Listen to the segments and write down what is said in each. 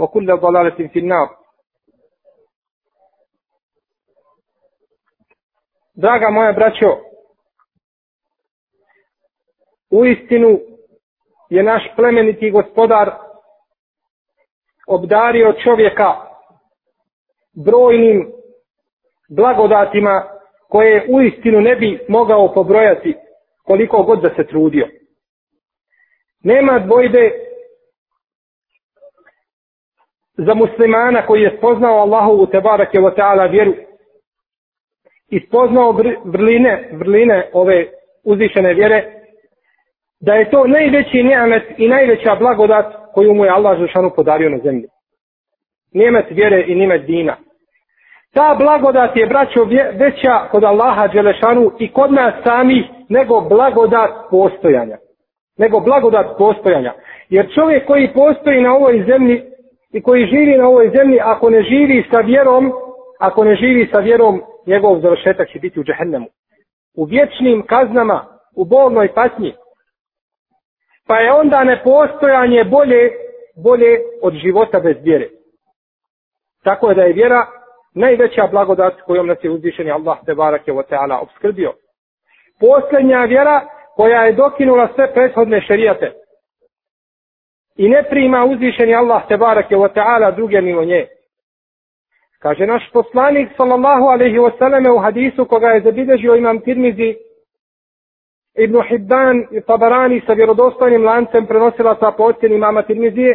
وكل ضلالة في النار Draga moja braćo, u istinu je naš plemeniti gospodar obdario čovjeka brojnim blagodatima koje u istinu ne bi mogao pobrojati koliko god da se trudio. Nema dvojde za muslimana koji je spoznao Allahu u tebarake wa ta'ala vjeru i spoznao vrline, vrline ove uzvišene vjere da je to najveći nijamet i najveća blagodat koju mu je Allah Žešanu podario na zemlji. Nijamet vjere i nijamet dina. Ta blagodat je, braćo, veća kod Allaha Đelešanu i kod nas sami nego blagodat postojanja. Nego blagodat postojanja. Jer čovjek koji postoji na ovoj zemlji, i koji živi na ovoj zemlji, ako ne živi sa vjerom, ako ne živi sa vjerom, njegov završetak će biti u džehennemu. U vječnim kaznama, u bolnoj patnji. Pa je onda nepostojanje bolje, bolje od života bez vjere. Tako je da je vjera najveća blagodat kojom nas je uzvišeni Allah te barake wa ta'ala obskrbio. Posljednja vjera koja je dokinula sve prethodne šerijate – i ne prima uzvišeni Allah te barake wa ta'ala druge mimo nje. Kaže naš poslanik sallallahu alaihi wa sallame u hadisu koga je zabilježio imam Tirmizi Ibn Hibban i Tabarani sa vjerodostojnim lancem prenosila sa po ocjeni imama Tirmizi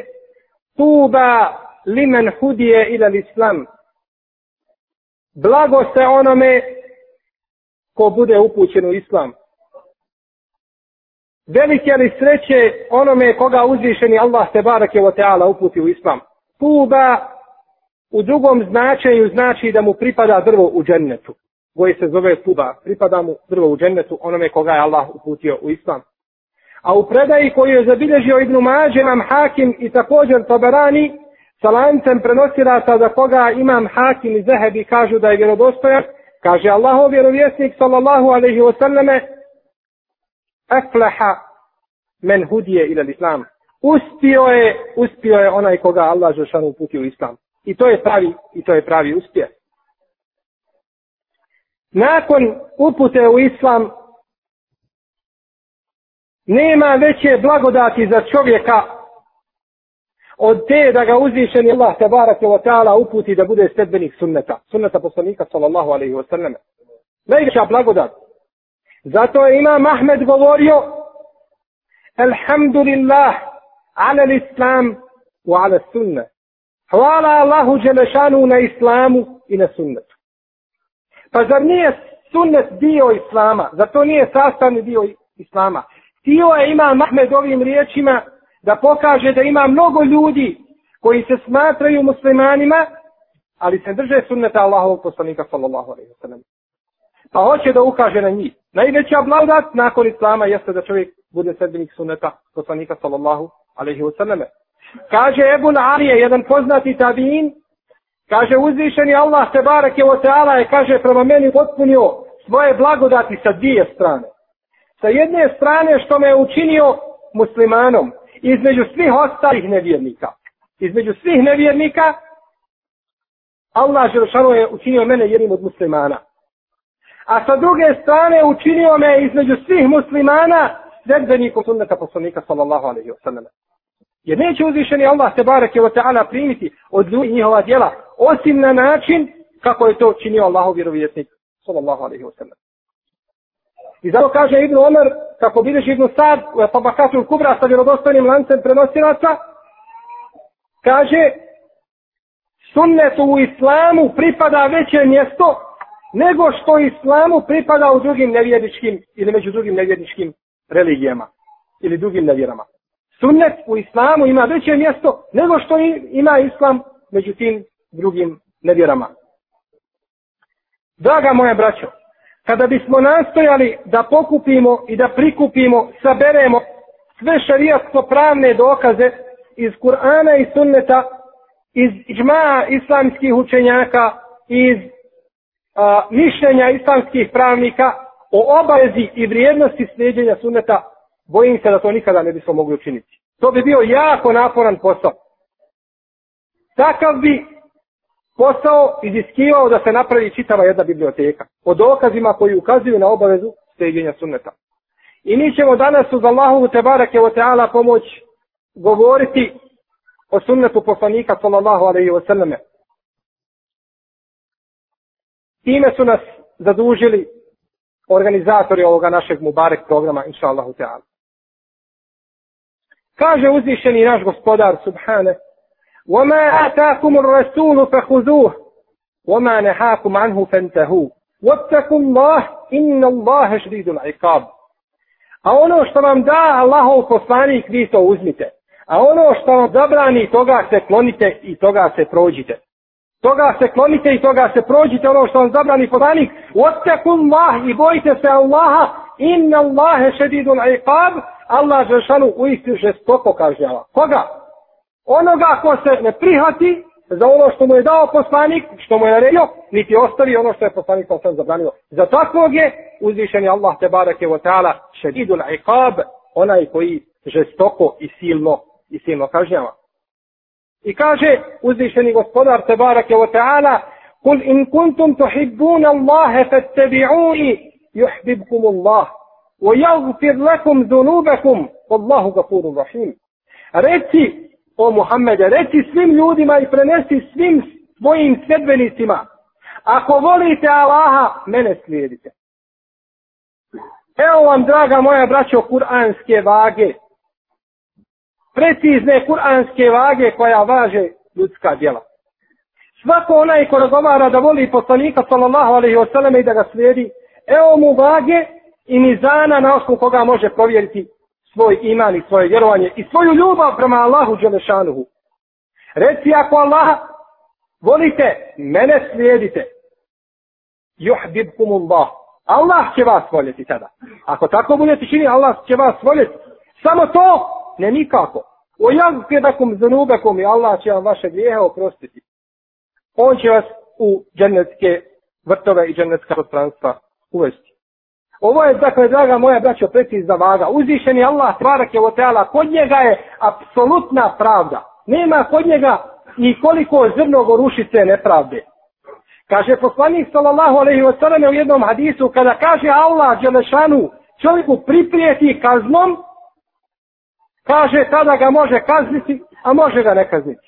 Tuba limen hudije ila l'islam Blago se onome ko bude upućen u islam. Velike li sreće onome koga uzvišeni Allah te barake o teala uputi u islam. Tuba u drugom značenju znači da mu pripada drvo u džennetu. Koji se zove tuba, pripada mu drvo u džennetu onome koga je Allah uputio u islam. A u predaji koju je zabilježio Ibnu Mađe, imam Hakim i također Taberani, sa lancem prenosilaca za koga imam Hakim i Zehebi kažu da je vjerodostojan, kaže Allahov vjerovjesnik sallallahu alaihi wasallame, aflaha men hudije ila islam. Uspio je, uspio je onaj koga Allah Žešanu uputio u islam. I to je pravi, i to je pravi uspjeh. Nakon upute u islam, nema veće blagodati za čovjeka od te da ga uzvišeni Allah te barake wa ta'ala uputi da bude sedbenik sunneta. Sunneta poslanika sallallahu alaihi wa sallam. Najveća blagodat. Zato je imam Ahmed govorio Elhamdulillah ala l'islam u ala sunna. Hvala Allahu Đelešanu na islamu i na sunnetu. Pa zar nije sunnet dio islama? Zar to nije sastavni dio islama? Tio je imam Ahmed ovim riječima da pokaže da ima mnogo ljudi koji se smatraju muslimanima, ali se drže sunneta Allahovog poslanika sallallahu alaihi wa sallam pa hoće da ukaže na njih. Najveća blagodat nakon islama jeste da čovjek bude sedbenik suneta poslanika sallallahu alaihi wa sallame. Kaže Ebu Narije, jedan poznati tabin, kaže uzvišeni Allah se barak je o teala je, kaže, prema meni potpunio svoje blagodati sa dvije strane. Sa jedne strane što me je učinio muslimanom, između svih ostalih nevjernika. Između svih nevjernika, Allah Želšanu je učinio mene jednim od muslimana a sa druge strane učinio me između svih muslimana sredbenikom sunneta poslanika sallallahu alaihi wa sallam. Jer neće uzvišeni Allah te barake wa ta'ala primiti od ljudi njihova djela, osim na način kako je to činio Allahu vjerovjetnik sallallahu alaihi wa sallam. I zato kaže Ibn Omer, kako bideš Ibn Sad, u Epabakatul Kubra sa vjerodostojnim lancem prenosilaca, kaže, sunnetu u islamu pripada veće mjesto nego što islamu pripada u drugim nevjerničkim ili među drugim nevjerničkim religijama ili drugim nevjerama. Sunnet u islamu ima veće mjesto nego što ima islam među tim drugim nevjerama. Draga moje braćo, kada bismo nastojali da pokupimo i da prikupimo, saberemo sve šarijatsko pravne dokaze iz Kur'ana i sunneta, iz džmaa islamskih učenjaka i iz mišljenja islamskih pravnika o obavezi i vrijednosti sljeđenja sunneta, bojim se da to nikada ne bismo mogli učiniti. To bi bio jako naporan posao. Takav bi posao iziskivao da se napravi čitava jedna biblioteka o dokazima koji ukazuju na obavezu sljeđenja sunneta. I mi ćemo danas uz Allahu te barake o teala pomoć govoriti o sunnetu poslanika sallallahu alaihi wa sallame. Time su nas zadužili organizatori ovoga našeg Mubarek programa, inša Allahu Teala. Kaže uzvišeni naš gospodar, subhane, وَمَا أَتَاكُمُ الرَّسُولُ فَخُذُوهُ وَمَا نَحَاكُمْ عَنْهُ فَانْتَهُوهُ وَاتَّكُمْ اللَّهِ إِنَّ اللَّهَ شْرِيدُ الْعِقَابُ A ono što vam da Allahov poslanik, vi to uzmite. A ono što vam zabrani, toga se klonite i toga se prođite toga se klonite i toga se prođite ono što vam zabrani poslanik. Ostakum vah i bojite se Allaha, inna Allahe šedidul iqab, Allah želšanu u istu žestoko kažnjava. Koga? Onoga ko se ne prihati za ono što mu je dao poslanik, što mu je naredio, niti ostavi ono što je poslanik sam zabranio. Za takvog je uzvišen je Allah te barake wa ta'ala šedidul iqab, onaj koji žestoko i silno, i silno kažnjava. I kaže uzvišeni gospodar Tebarake wa ta'ala Kul in kuntum tuhibbun Allahe fat tebi'uni yuhbibkum Allah wa yagfir lakum zunubakum Wallahu gafuru rahim Reci o Muhammede reci svim ljudima i prenesi svim svojim sredbenicima Ako volite Allaha mene slijedite Evo vam draga moja braćo kuranske vage precizne kuranske vage koja važe ljudska djela. Svako onaj ko razgovara da voli poslanika sallallahu alaihi wasallam i da ga slijedi, evo mu vage i nizana na osnovu koga može provjeriti svoj iman i svoje vjerovanje i svoju ljubav prema Allahu Đelešanuhu. Reci ako Allaha volite, mene slijedite. Juhbibkum Allah. Allah će vas voljeti tada. Ako tako budete čini, Allah će vas voljeti. Samo to ne nikako. O jagfirakum zunubakum i Allah će vam vaše grijehe oprostiti. On će vas u džennetske vrtove i džennetska prostranstva uvesti. Ovo je, dakle, draga moja braćo, precizna vaga. Uzvišeni Allah, tvarak je oteala, kod njega je apsolutna pravda. Nema kod njega nikoliko zrno gorušice nepravde. Kaže poslanik sallallahu alejhi ve selleme u jednom hadisu kada kaže Allah dželešanu čovjeku priprijeti kaznom Kaže, tada ga može kazniti, a može ga ne kazniti.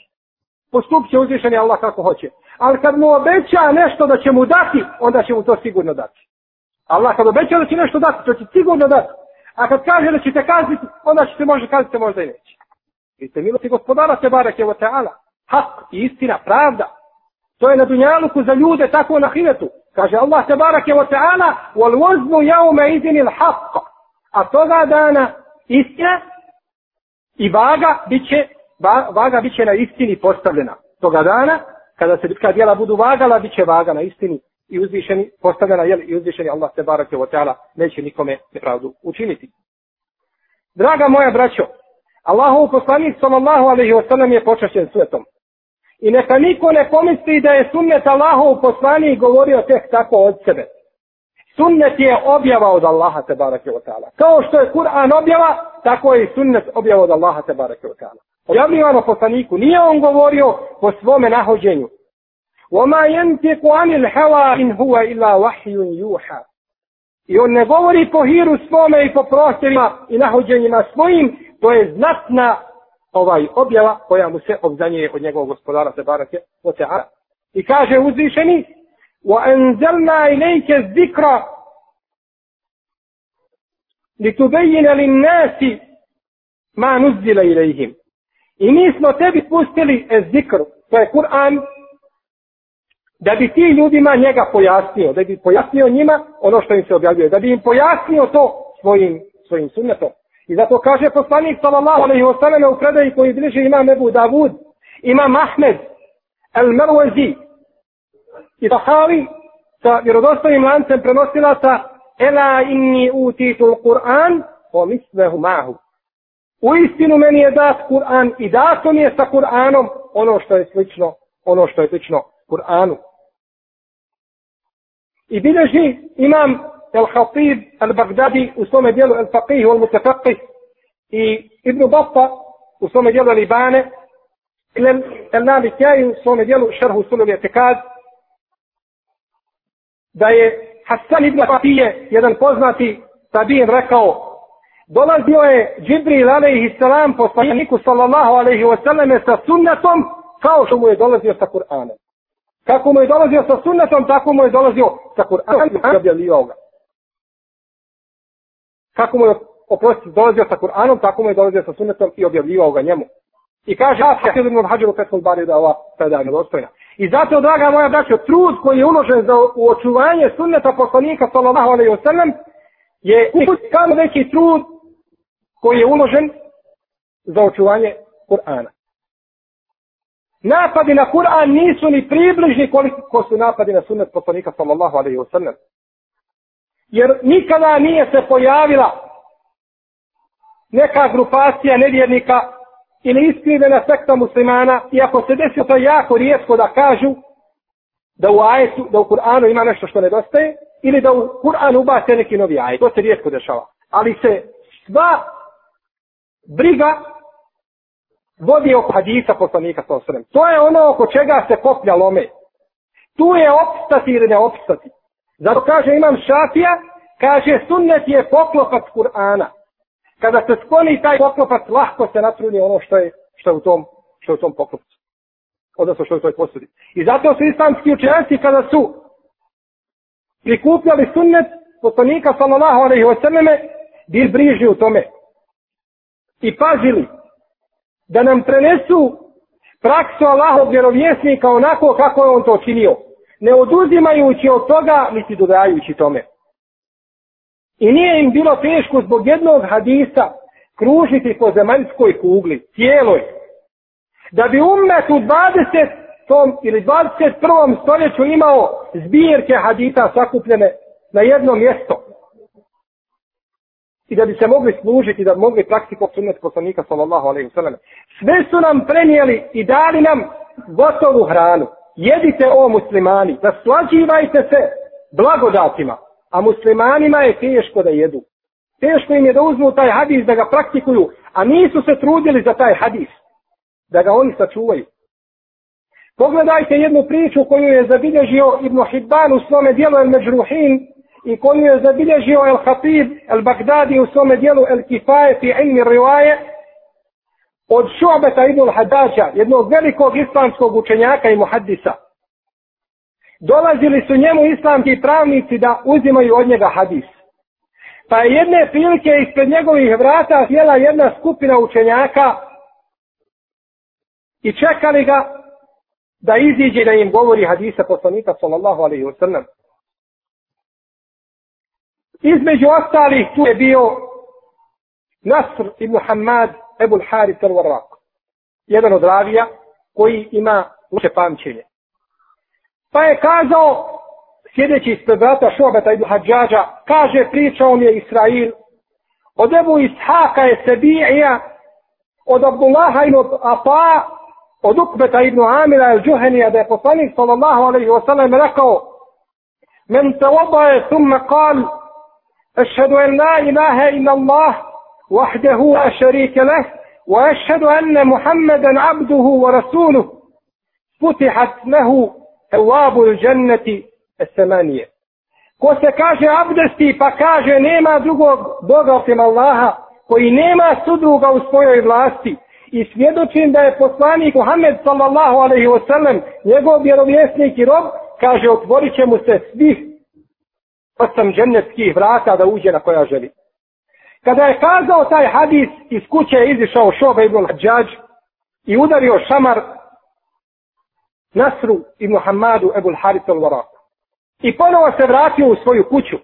Postup će uzvišen je Allah kako hoće. Ali kad mu obeća nešto da će mu dati, onda će mu to sigurno dati. Allah kad obeća da će nešto dati, to će sigurno dati. A kad kaže da će te kazniti, onda će te može kazniti, možda i neće. I te milosti gospodara se barek je o teala. Hak i istina, pravda. To je na dunjaluku za ljude, tako na hiretu. Kaže Allah se barek je o teala, u al-vozbu jaume izinil haqqa. A toga dana istina, I vaga biće, vaga biće na istini postavljena. Toga dana, kada se ljudska dijela budu vagala, biće vaga na istini i uzvišeni, postavljena jel, i uzvišeni Allah se barak je ta'ala, neće nikome nepravdu učiniti. Draga moja braćo, Allahov poslanik sallallahu alaihi wa sallam je počašćen svetom. I neka niko ne pomisli da je sunnet Allahov poslanik govorio tek tako od sebe sunnet je objava od Allaha te barake wa ta'ala. Kao što je Kur'an objava, tako je i sunnet objava od Allaha te barake wa ta'ala. Objavljivano poslaniku, nije on govorio po svome nahođenju. وَمَا يَنْتِقُ عَنِ الْحَوَا إِنْ هُوَ إِلَّا وَحْيٌ يُوحَا I on ne govori po hiru svome i po prostorima i nahođenjima svojim, to je znatna ovaj objava koja mu se obzanjuje od njegovog gospodara se barake o I kaže uzvišeni, وأنزلنا إليك الذكر لتبين للناس ما نزل إليهم I mi smo tebi pustili zikr, to je Kur'an, da bi ti ljudima njega pojasnio, da bi pojasnio njima ono što im se objavljuje, da bi im pojasnio to svojim, svojim sunnetom. I zato kaže poslanik sallallahu alaihi wa sallam u predaji koji bliže ima Nebu Davud, ima Mahmed, El Merwazi, i Bahavi sa vjerodostojnim lancem prenosila sa Ela inni utitu Kur'an o mislehu mahu. U istinu meni je dat Kur'an i dato mi je sa Kur'anom ono što je slično, ono što je slično Kur'anu. I bilježi imam Al-Khatib Al-Baghdadi u svome dijelu Al-Faqih Al-Mutafaqih i Ibn Batta u svome dijelu Al-Ibane ili Al-Nabi Kjaju u svome dijelu Šerhu Sulul Etikad da je Hasan ibn Fatije, jedan poznati tabin, rekao Dolazio je Džibril alaihi salam poslaniku sallallahu alaihi wasallam sa sunnetom kao što mu je dolazio sa Kur'anom. Kako mu je dolazio sa sunnetom, tako mu je dolazio sa Kur'anom i ga. Kako mu je oprosti, dolazio sa Kur'anom, tako mu je dolazio sa sunnetom i objavljivao ga njemu. I kaže, a hakel ibn Hađeru Fethul Bari da ova predaja dostojna. I zato, draga moja braćo, trud koji je uložen za u očuvanje sunneta poslanika sallallahu alaihi wa sallam je kao veći trud koji je uložen za očuvanje Kur'ana. Napadi na Kur'an nisu ni približni koliko su napadi na sunnet poslanika sallallahu alaihi wa sallam. Jer nikada nije se pojavila neka grupacija nevjernika ili iskrivena sekta muslimana, iako se desio to jako rijetko da kažu da u ajetu, da u Kur'anu ima nešto što nedostaje, ili da u Kur'anu ubate neki novi ajet, to se rijetko dešava. Ali se sva briga vodi oko hadisa poslanika sa osrem. To je ono oko čega se koplja lome. Tu je opstati ili ne opstati. Zato kaže imam šafija, kaže sunnet je poklopac Kur'ana kada se skloni taj poklopac, lahko se natruni ono što je, što je u tom, što je u tom poklopcu. Odnosno što je u toj posudi. I zato su islamski učenjaci kada su prikupljali sunnet poslanika sallallahu alaihi wa sallame, bil brižni u tome. I pazili da nam prenesu praksu Allahov vjerovjesnika onako kako je on to činio. Ne oduzimajući od toga, niti dodajući tome. I nije im bilo teško zbog jednog hadisa kružiti po zemaljskoj kugli, cijeloj. Da bi umet u 20. ili 21. stoljeću imao zbirke hadita sakupljene na jedno mjesto. I da bi se mogli služiti, da bi mogli praktiko sunet poslanika sallallahu alaihi sallam. Sve su nam prenijeli i dali nam gotovu hranu. Jedite o muslimani, naslađivajte se blagodatima a muslimanima je teško da jedu. Teško im je da uzmu taj hadis da ga praktikuju, a nisu se trudili za taj hadis da ga oni sačuvaju. Pogledajte jednu priču koju je zabilježio Ibn Hibban u svome dijelu El Međruhin i koju je zabilježio El Khatib El Bagdadi u svome dijelu El Kifaje fi Ilmi Rivaje od šobeta Ibn Hadaja, jednog velikog islamskog učenjaka i muhaddisa dolazili su njemu islamski pravnici da uzimaju od njega hadis. Pa je jedne prilike ispred njegovih vrata sjela jedna skupina učenjaka i čekali ga da iziđe da im govori hadisa poslanika sallallahu alaihi wa sallam. Između ostalih tu je bio Nasr ibn Hamad Ebul Harith al-Warraq. Jedan od ravija koji ima uče pamćenje. Pa je kazao, sjedeći ispred brata Šobeta i Hadžađa, kaže pričao mi je Israil, od Ebu Ishaka je Sebi'ija, od Abdullaha i od Ata, od Ukbeta ibn Amira il Džuhenija, da je poslanik sallallahu alaihi wa sallam rekao, men te obaje thumme kal, ašhedu en la ilaha ila Allah, wahdehu a šarike leh, enne Muhammeden abduhu wa rasuluh, putihat له Ewabu dženneti esemanije. Ko se kaže abdesti pa kaže nema drugog Boga osim Allaha koji nema sudruga u svojoj vlasti i svjedočim da je poslanik Muhammed sallallahu alaihi wasallam njegov vjerovjesnik i rob kaže otvorit će mu se svih osam džennetskih vrata da uđe na koja želi. Kada je kazao taj hadis iz kuće je izišao šobe ibn Hadžađ i udario šamar Nasru i Muhammadu Ebul Harith al -Warak. I ponovo se vratio u svoju kuću.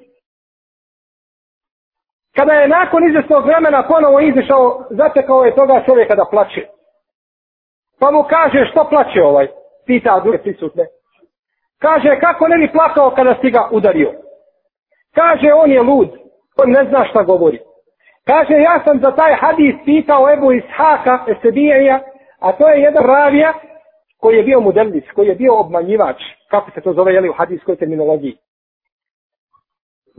Kada je nakon izvjesnog vremena ponovo izišao, zatekao je toga čovjeka da plače. Pa mu kaže što plače ovaj, pita druge prisutne. Kaže kako ne bi plakao kada si ga udario. Kaže on je lud, on ne zna šta govori. Kaže ja sam za taj hadis pitao Ebu Ishaka Esedijenja, a to je jedan ravija koji je bio mudelis, koji je bio obmanjivač, kako se to zove jeli, u hadijskoj terminologiji.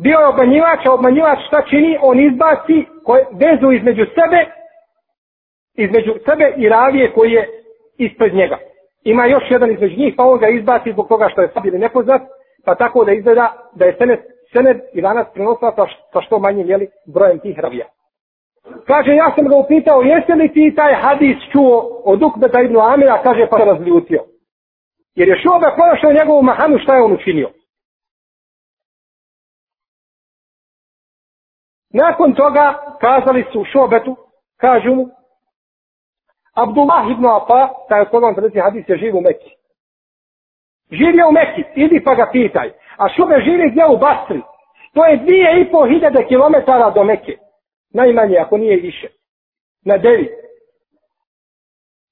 Bio je obmanjivač, a obmanjivač šta čini? On izbaci koje, vezu između sebe, između sebe i ravije koji je ispred njega. Ima još jedan između njih, pa on ga izbaci zbog toga što je sad ili nepoznat, pa tako da izgleda da je senet, senet i danas prenosla sa što manje jeli, brojem tih ravija. Kaže, ja sam ga upitao, jeste li ti taj hadis čuo od Ukbeta ibn Amira, kaže, pa se razljutio. Jer je šuo ga ponašao njegovu mahanu, šta je on učinio? Nakon toga kazali su u šobetu, kažu mu, Abdullah ibn Apa, taj od koga vam predstavlja hadis, je živ u Mekki. Živ je u Mekki, idi pa ga pitaj. A šube živi gdje u Basri? To je dvije i po hiljade kilometara do Mekke najmanje, ako nije više, na devet.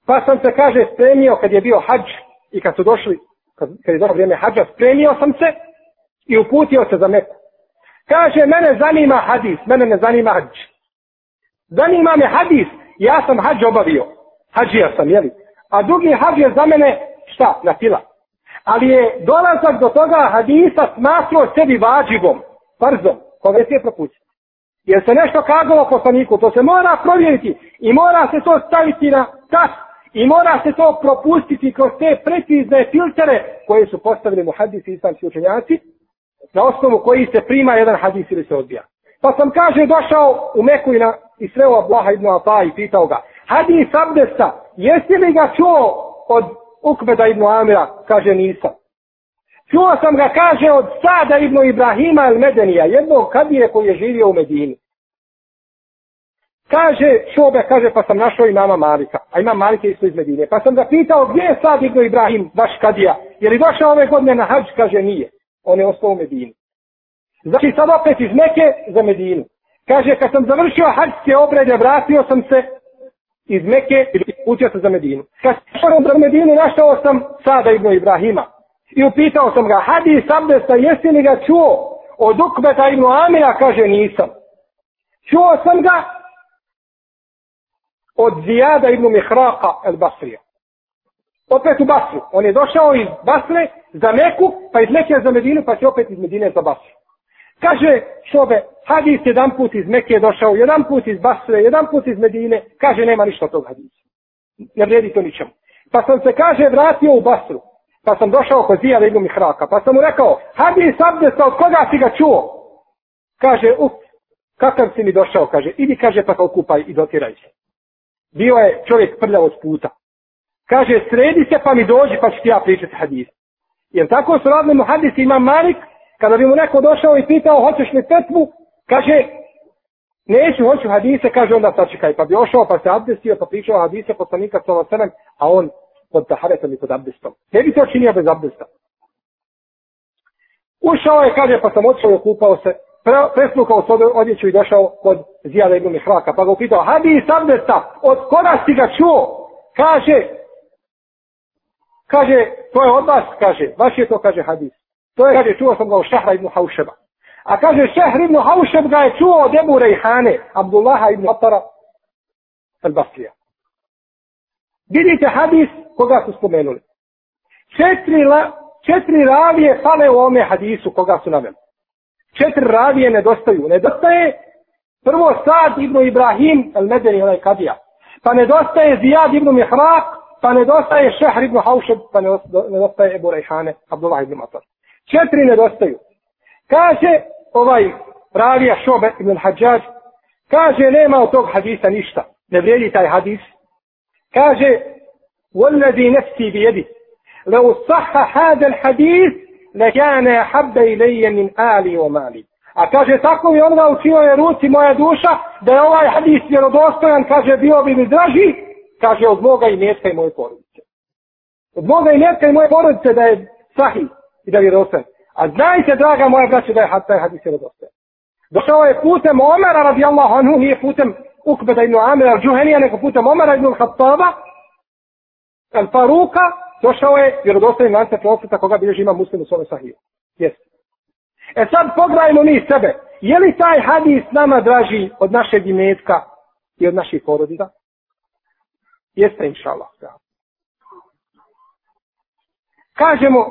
Pa sam se, kaže, spremio kad je bio hađ i kad su došli, kad, kad je došlo vrijeme hađa, spremio sam se i uputio se za meku. Kaže, mene zanima hadis, mene ne zanima hađ. Zanima me hadis, ja sam hađ obavio, hađija sam, jeli? A drugi hađ je za mene, šta, na fila. Ali je dolazak do toga hadisa smatrao sebi vađivom, brzo, koga je sve propućao. Jer se nešto kazalo poslaniku, to se mora provjeriti i mora se to staviti na tas i mora se to propustiti kroz te precizne filtere koje su postavili muhadisi i islamski učenjaci na osnovu koji se prima jedan hadis ili se odbija. Pa sam kaže došao u Meku i, na, i sreo Ablaha ibn Ata i pitao ga Hadis Abdesa, jesi li ga čuo od Ukbeda ibn Amira? Kaže nisam. Čuo sam ga kaže od Sada ibn Ibrahima el Medenija, jednog kabire koji je živio u Medini. Kaže, šobe, kaže, pa sam našao imama Malika, a imam Malika isto iz Medine. Pa sam ga pitao, gdje je sad Ibn Ibrahim, vaš kadija? Je li došao ove godine na hađ? Kaže, nije. On je ostao u Medini. Znači, sad opet iz Meke za Medinu. Kaže, kad sam završio hađske obrede, vratio sam se iz Meke i putio sam za Medinu. Kad sam u Medinu, našao sam sada Ibn Ibrahima, I upitao sam ga, hadis abdesta, jesi li ga čuo? Od ukbeta ibn Amina, kaže, nisam. Čuo sam ga od zijada ibn Mihraqa el Basrija. Opet u Basru. On je došao iz Basre za Meku, pa iz Meke za Medinu, pa će opet iz Medine za Basru. Kaže šobe, hadis jedan put iz Meke je došao, jedan put iz Basre, jedan put iz Medine. Kaže, nema ništa tog hadisa. Ne vredi to ničemu. Pa sam se, kaže, vratio u Basru. Pa sam došao kod Zijada Ibn Mihraka. Pa sam mu rekao, hadis abdesta, od koga si ga čuo? Kaže, up, kakav si mi došao? Kaže, idi, kaže, pa se okupaj i dotiraj se. Bio je čovjek prljav od puta. Kaže, sredi se pa mi dođi, pa ću ti ja pričati hadis. Jer tako su radne mu hadisi ima Malik, kada bi mu neko došao i pitao, hoćeš li petvu? Kaže, neću, hoću hadise, kaže, onda sačekaj. Pa bi ošao, pa se abdestio, pa pričao hadise, poslanika Sala a on pod taharetom i pod abdestom. Ne bi to činio bez abdesta. Ušao je, kaže, pa sam otišao i okupao se, pre, presnukao s odjeću i došao kod zijada ibn Mihraka, pa ga upitao, hadi iz abdesta, od koda si ga čuo? Kaže, kaže, to je od vas, kaže, vaš je to, kaže, hadis. To je, kaže, čuo sam ga u šahra ibn Haušeba. A kaže, šehr ibn Haušeb ga je čuo od Ebu Rejhane, Abdullaha ibn Atara, al-Baslija. Vidite hadis koga su spomenuli. Četiri, la, četiri ravije fale u ome hadisu koga su naveli. Četiri ravije nedostaju. Nedostaje prvo Sad ibn Ibrahim al-Medeni onaj Kadija. Pa nedostaje Zijad ibn Mihraq. Pa nedostaje Šehr ibn Haušeb. Pa nedostaje Ebu Rejhane Abdullah ibn Matar. Četiri nedostaju. Kaže ovaj ravija Šobe ibn Hadžad. Kaže nema od tog hadisa ništa. Ne vrijedi taj hadis. كاجي والذي نفسي بيده لو صح هذا الحديث لكان أحب إلي من آلي ومالي A kaže, tako mi onda u čijoj ruci moja duša, da je ovaj hadis vjerodostojan, kaže, bio bi mi draži, kaže, od moga i mjetka i moje porodice. Od moga i mjetka i moje porodice da je sahi i da je vjerodostojan. A znajte, draga moja braća, da je taj hadis vjerodostojan. Došao je putem Omera radijallahu anhu, nije putem Ukbeda ibn Amir al-đuhenija, neko putem Omara ibn al-Hattaba, al-Faruka, došao je vjerodostavni lance prosveta koga bilježi ima muslim u svojoj sahiju. Yes. E sad pogledajmo mi sebe. Je li taj hadis nama draži od naše dimetka i od naših porodica? Jeste, inša Allah. Ja. Kažemo,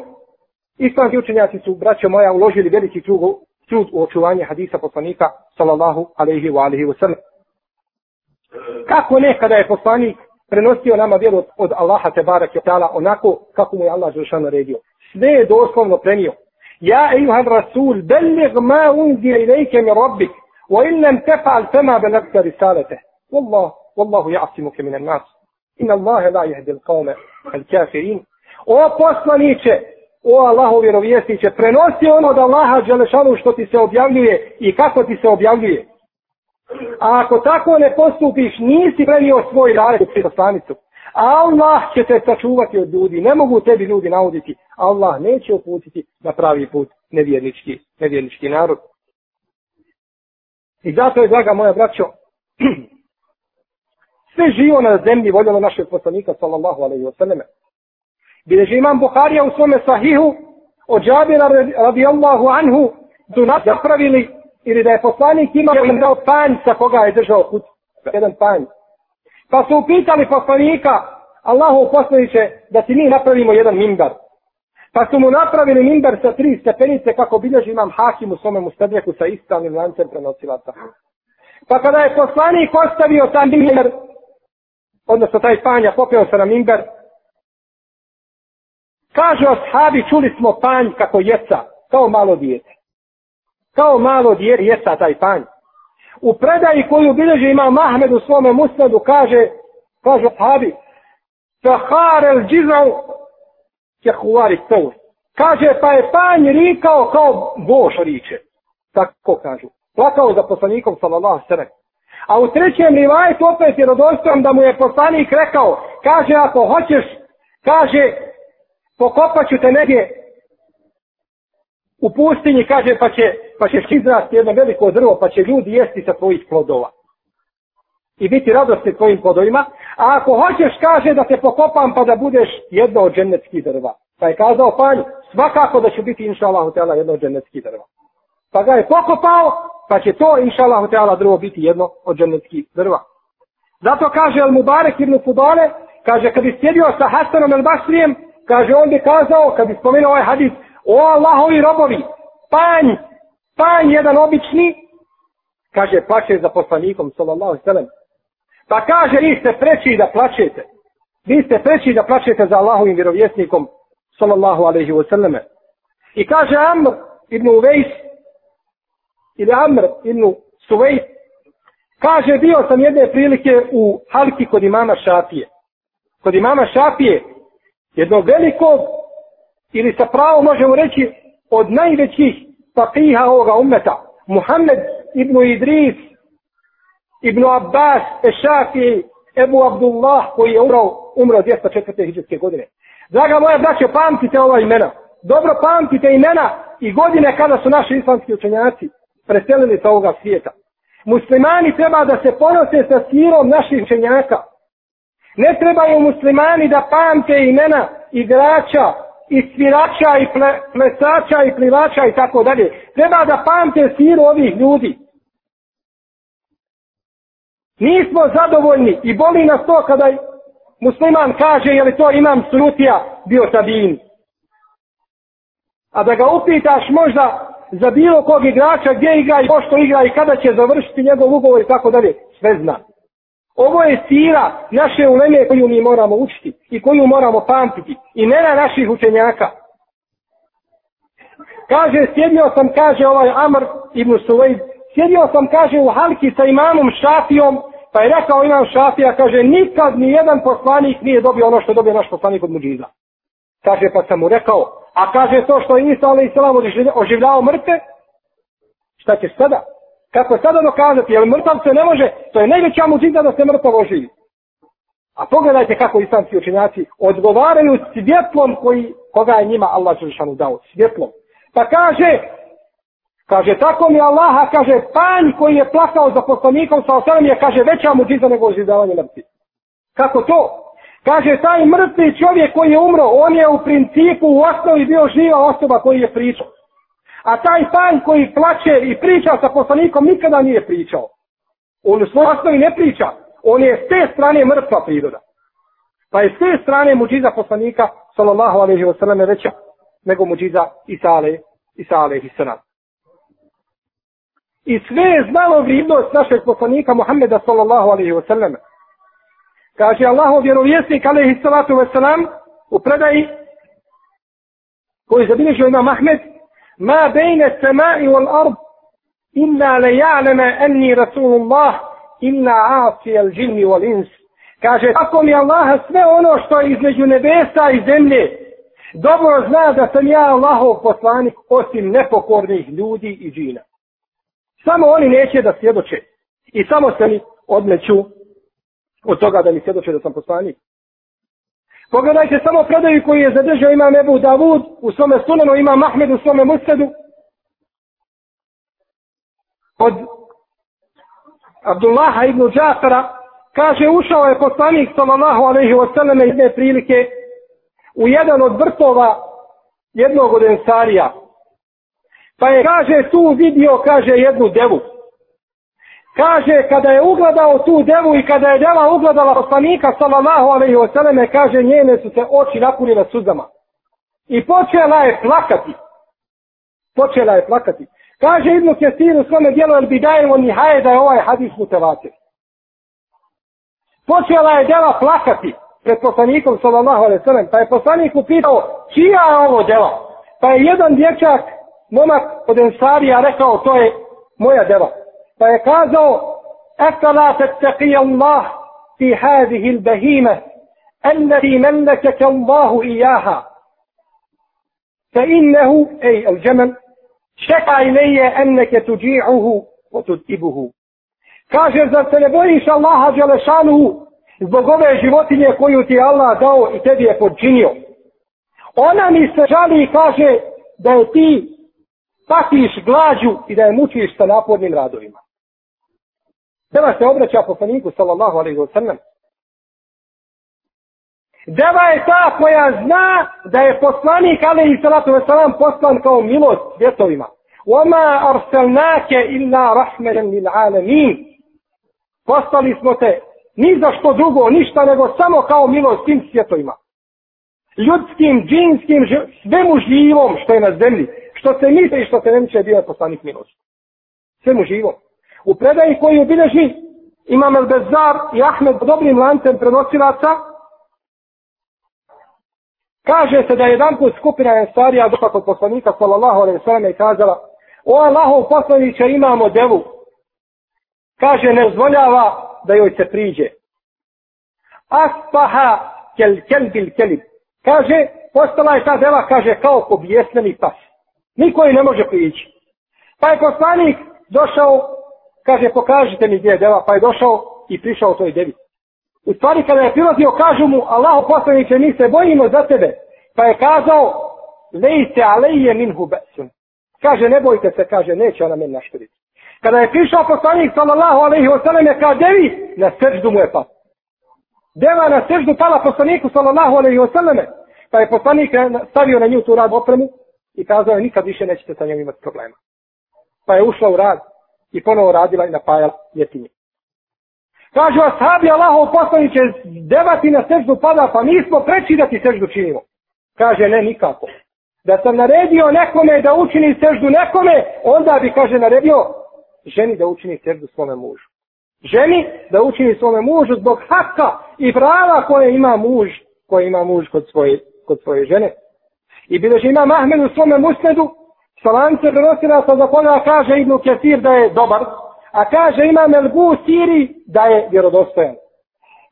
islamski učenjaci su, braćo moja, uložili veliki trug, trud u očuvanje hadisa poslanika, sallallahu alaihi wa alaihi wa sallam. Kako nekada je poslanik prenosio nama vjeru od Allaha te barak tala onako kako mu je Allah Žešan naredio. Sve je doslovno prenio. Ja, Eyuhan Rasul, belih ma unzir ilajke mi rabbik, wa illam tefa'al fema belakta risalete. Wallah, wallahu ja'asimu ke minan nas. In Allahe la jehdil qawme al kafirin. O poslaniće, o Allaho vjerovjesniće, prenosi ono od Allaha Žešanu što ti se objavljuje i kako ti se objavljuje. A ako tako ne postupiš, nisi prenio svoj rad u svjetoslanicu. Allah će te sačuvati od ljudi. Ne mogu tebi ljudi nauditi. Allah neće uputiti na pravi put nevjernički, nevjernički narod. I zato je, draga moja braćo, sve živo na zemlji voljeno našeg poslanika, sallallahu alaihi wa sallam. Bileži imam Buharija u svome sahihu, od džabira radijallahu anhu, su napravili ili da je poslanik imao im dao panj sa koga je držao kuć. Jedan panj. Pa su upitali poslanika, Allahu poslaniće, da ti mi napravimo jedan mimbar. Pa su mu napravili mimbar sa tri stepenice kako bilježi imam hakim u svome mustadljaku sa istanim lancem prenosilaca. Pa kada je poslanik ostavio taj mimbar, odnosno taj panja, popio se na mimbar, kaže o čuli smo panj kako jeca, kao malo dijete kao malo djer jesa taj panj. U predaji koju bilježi ima Mahmed u svome musnadu kaže, kaže Habi, Fahar el džizav je huvari tovr. Kaže, pa je panj rikao kao boš riče. Tako kažu. Plakao za poslanikom, sallallahu sallam. A u trećem rivajtu opet je rodostrom da mu je poslanik rekao, kaže, ako hoćeš, kaže, pokopat ću te negdje u pustinji, kaže, pa će pa ćeš ti zrasti jedno veliko drvo, pa će ljudi jesti sa tvojih plodova. I biti radosti tvojim plodovima. A ako hoćeš, kaže da te pokopam, pa da budeš jedno od dženeckih drva. Pa je kazao panj, svakako da će biti, inša Allah, jedno od dženeckih drva. Pa ga je pokopao, pa će to, inša Allah, drvo biti jedno od dženeckih drva. Zato kaže El Mubarek ibn Fudale, kaže, kad bi sjedio sa Hasanom El Basrijem, kaže, on bi kazao, kad bi spomenuo ovaj hadis, o Allahovi robovi, panj, taj jedan obični, kaže, plaće za poslanikom, sallallahu sallam. Pa kaže, vi ste preći da plaćete. Vi ste preći da plaćete za Allahovim vjerovjesnikom, sallallahu alaihi wa sallam. I kaže Amr ibn Uvejs, ili Amr ibn Suvejs, kaže, bio sam jedne prilike u Halki kod imama Šafije. Kod imama Šafije, jednog velikog, ili sa pravo možemo reći, od najvećih faqiha ovoga ummeta. Muhammed ibn Idris, ibn Abbas, Ešafi, Ebu Abdullah koji je umro, umro 204. hijđarske godine. Draga moja braćo, pamtite ova imena. Dobro pamtite imena i godine kada su naši islamski učenjaci preselili sa ovoga svijeta. Muslimani treba da se ponose sa sirom naših učenjaka. Ne trebaju muslimani da pamte imena igrača i svirača i ple, plesača i plivača i tako dalje. Treba da pamte siru ovih ljudi. Nismo zadovoljni i boli nas to kada musliman kaže je li to imam srutija bio tabin. A da ga upitaš možda za bilo kog igrača gdje igra i pošto igra i kada će završiti njegov ugovor i tako dalje. Sve znam. Ovo je sira naše uleme koju mi moramo učiti i koju moramo pamtiti. I mena naših učenjaka. Kaže, sjedio sam, kaže ovaj Amr ibn Suleid, sjedio sam, kaže, u halki sa imamom Šafijom, pa je rekao imam Šafija, kaže, nikad ni jedan poslanik nije dobio ono što je dobio naš poslanik od muđiza. Kaže, pa sam mu rekao, a kaže, to što je Isa, ali i selam, oživljavao mrte, šta ćeš sada? Kako sada dokazati, ono jer mrtav se ne može, to je najveća muđiza da se mrtav oživi. A pogledajte kako islamski učenjaci odgovaraju svjetlom koji, koga je njima Allah Želšanu dao, svjetlom. Pa kaže, kaže, tako mi Allaha, kaže, panj koji je plakao za poslanikom sa osanom je, kaže, veća muđiza nego oživljavanje mrtvi. Kako to? Kaže, taj mrtvi čovjek koji je umro, on je u principu u osnovi bio živa osoba koji je pričao. A taj san koji plače i priča sa poslanikom nikada nije pričao. On u svoj osnovi ne priča. On je s te strane mrtva priroda. Pa je s te strane muđiza poslanika, sallallahu alaihi wa sallam, veća nego muđiza Isale, Isale i sallam. I sve je znalo vrijednost našeg poslanika Muhammeda sallallahu alaihi wa sallam. Kaže Allahov vjerovjesnik alaihi salatu wa sallam u predaji koji zabinežio ima Mahmed ما بين السماء والأرض إلا ليعلم أني رسول الله إلا عاصي الجن والإنس كاجة أكو يا الله سمي أنو شتو إزمج نبيسا إزملي Dobro zna da sam ja Allahov poslanik osim nepokornih ljudi i džina. Samo oni neće da svjedoče. I samo se mi odmeću od toga da mi svjedoče da sam poslanik. Pogledajte samo predaju koji je zadržao ima Ebu Davud u svome sunanu, ima Mahmed u svome musedu. Od Abdullaha ibn Džafara kaže ušao je poslanik sallallahu alaihi wa sallam jedne prilike u jedan od vrtova jednog od ensarija. Pa je kaže tu vidio kaže jednu devu. Kaže, kada je ugledao tu devu i kada je deva ugledala poslanika, sallallahu alaihi wa sallam, kaže, njene su se oči napunile suzama. I počela je plakati. Počela je plakati. Kaže Ibnu Kestir u svome dijelu, jer bi dajemo nihaje da je ovaj hadis mutevacir. Počela je deva plakati pred poslanikom, sallallahu alaihi wa sallam, pa je poslanik upitao, čija je ovo deva? Pa je jedan dječak, momak od Ensarija, rekao, to je moja deva. Pa je kazao, Eta la tetteqi Allah fi hadihi l-behime, Allati mellekeke Allahu ijaha. Fa innehu, ej, el džemel, Šeka ilije enneke tuđi'uhu o tutibuhu. Kaže, zar se ne bojiš Allaha Đelešanuhu zbog ove životinje koju ti Allah dao i tebi je podčinio? Ona mi se žali i kaže da je ti patiš glađu i da je mučiš sa napornim radovima. Deva se obraća poslaniku sallallahu alaihi wa sallam. Deva je ta koja zna da je poslanik alaihi sallatu wa sallam poslan kao milost svjetovima. Oma arselnake illa rahmeren lil alamin. Poslali smo te ni za što drugo, ništa nego samo kao milost tim svjetovima. Ljudskim, džinskim, svemu živom što je na zemlji. Što se misli i što se ne miče je bio poslanik milost. Svemu živom. U predaji koji obilježi Imam El Bezar i Ahmed dobrim lancem prenosilaca, kaže se da je jedan put skupina Ensarija došla kod poslanika sallallahu alaihi sallam i kazala O Allahov poslanića imamo devu. Kaže, ne zvoljava da joj se priđe. Aspaha kel kel bil kelib. Kaže, postala je ta deva, kaže, kao pobjesneni pas. Niko je ne može prići. Pa je poslanik došao kaže pokažite mi gdje je deva, pa je došao i prišao toj devi. U stvari kada je prilazio, kažu mu, Allah poslaniće, mi se bojimo za tebe. Pa je kazao, lejte aleje min hubesun. Kaže, ne bojte se, kaže, neće ona meni naškoditi. Kada je prišao poslanik, sallallahu alaihi wa sallam, je kao devi, na srždu mu je pa. Deva na srždu pala poslaniku, sallallahu alaihi wa sallam, pa je poslanik stavio na nju tu rad opremu i kazao je, nikad više nećete sa njom imati problema. Pa je ušla u rad, i ponovo radila i napajala jetinje. Kažu vas, sabi Allah će devati na seždu pada, pa mi smo preći da ti seždu činimo. Kaže, ne, nikako. Da sam naredio nekome da učini seždu nekome, onda bi, kaže, naredio ženi da učini seždu svome mužu. Ženi da učini svome mužu zbog haka i prava koje ima muž, koje ima muž kod svoje, kod svoje žene. I bilo že ima Mahmed u svome musnedu, sa lance donosilaca za koga kaže Ibnu Kefir da je dobar, a kaže imam Elbu Siri da je vjerodostojen.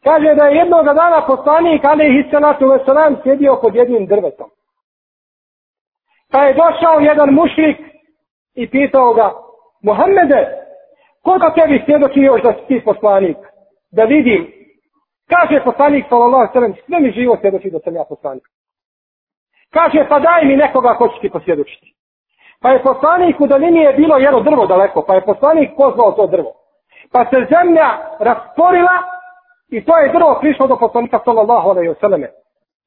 Kaže da je jednog dana poslanik Ali Hissanatu Veselam sjedio pod jednim drvetom. Pa je došao jedan mušlik i pitao ga, Mohamede, koga tebi svjedoči još da si ti poslanik? Da vidim. Kaže poslanik, sallallahu sallam, sve mi živo svjedoči da sam ja poslanik. Kaže, pa daj mi nekoga ko će ti posvjedočiti. Pa je poslanik u dolini je bilo jedno drvo daleko, pa je poslanik pozvao to drvo. Pa se zemlja rasporila i to je drvo prišlo do poslanika sallallahu alaihi vseleme.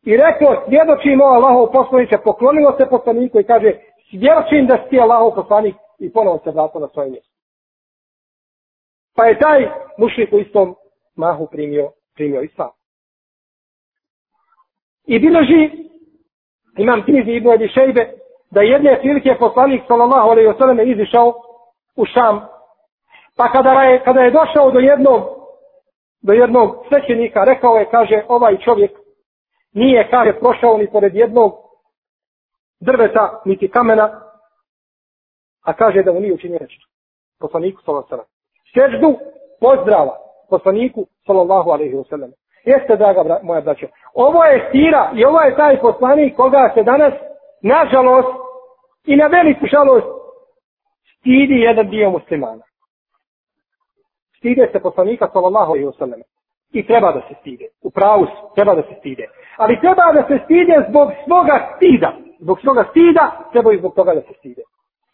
I rekao, svjedočim o Allahov poslaniće, poklonilo se poslaniku i kaže, svjedočim da si Allahov poslanik i ponovo se vratio na svoje mjesto. Pa je taj mušnik u istom mahu primio, primio islam. I bilo živ, imam tizi Ibu Ebi Šejbe, da jedne filike je poslanik sallallahu alejhi ve selleme izišao u Šam. Pa kada je, kada je došao do jednog do jednog svećenika, rekao je, kaže, ovaj čovjek nije kaže prošao ni pored jednog drveta niti kamena, a kaže da mu nije učinio nešto. Poslaniku sallallahu alejhi ve selleme. Seždu pozdrava poslaniku sallallahu alejhi ve selleme. Jeste draga moja braćo. Ovo je sira i ovo je taj poslanik koga se danas nažalost, i na veliku žalost, stidi jedan dio muslimana. Stide se poslanika sallallahu alaihi wasallam. I treba da se stide. U pravu treba da se stide. Ali treba da se stide zbog svoga stida. Zbog svoga stida treba i zbog toga da se stide.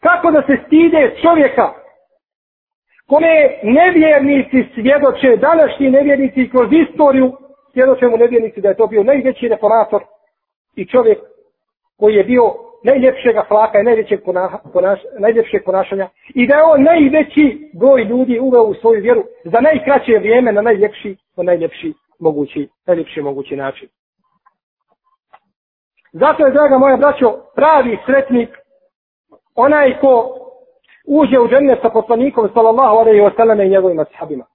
Kako da se stide čovjeka kome nevjernici svjedoče, današnji nevjernici kroz istoriju, svjedoče mu nevjernici da je to bio najveći reformator i čovjek koji je bio najljepšeg ahlaka i najljepšeg, ponaš, najljepšeg ponašanja i da je on najveći broj ljudi uveo u svoju vjeru za najkraće vrijeme na najljepši, na najljepši mogući, najljepši mogući način. Zato je, draga moja braćo, pravi sretnik onaj ko uđe u džene sa poslanikom sallallahu alaihi wa sallam i njegovim ashabima.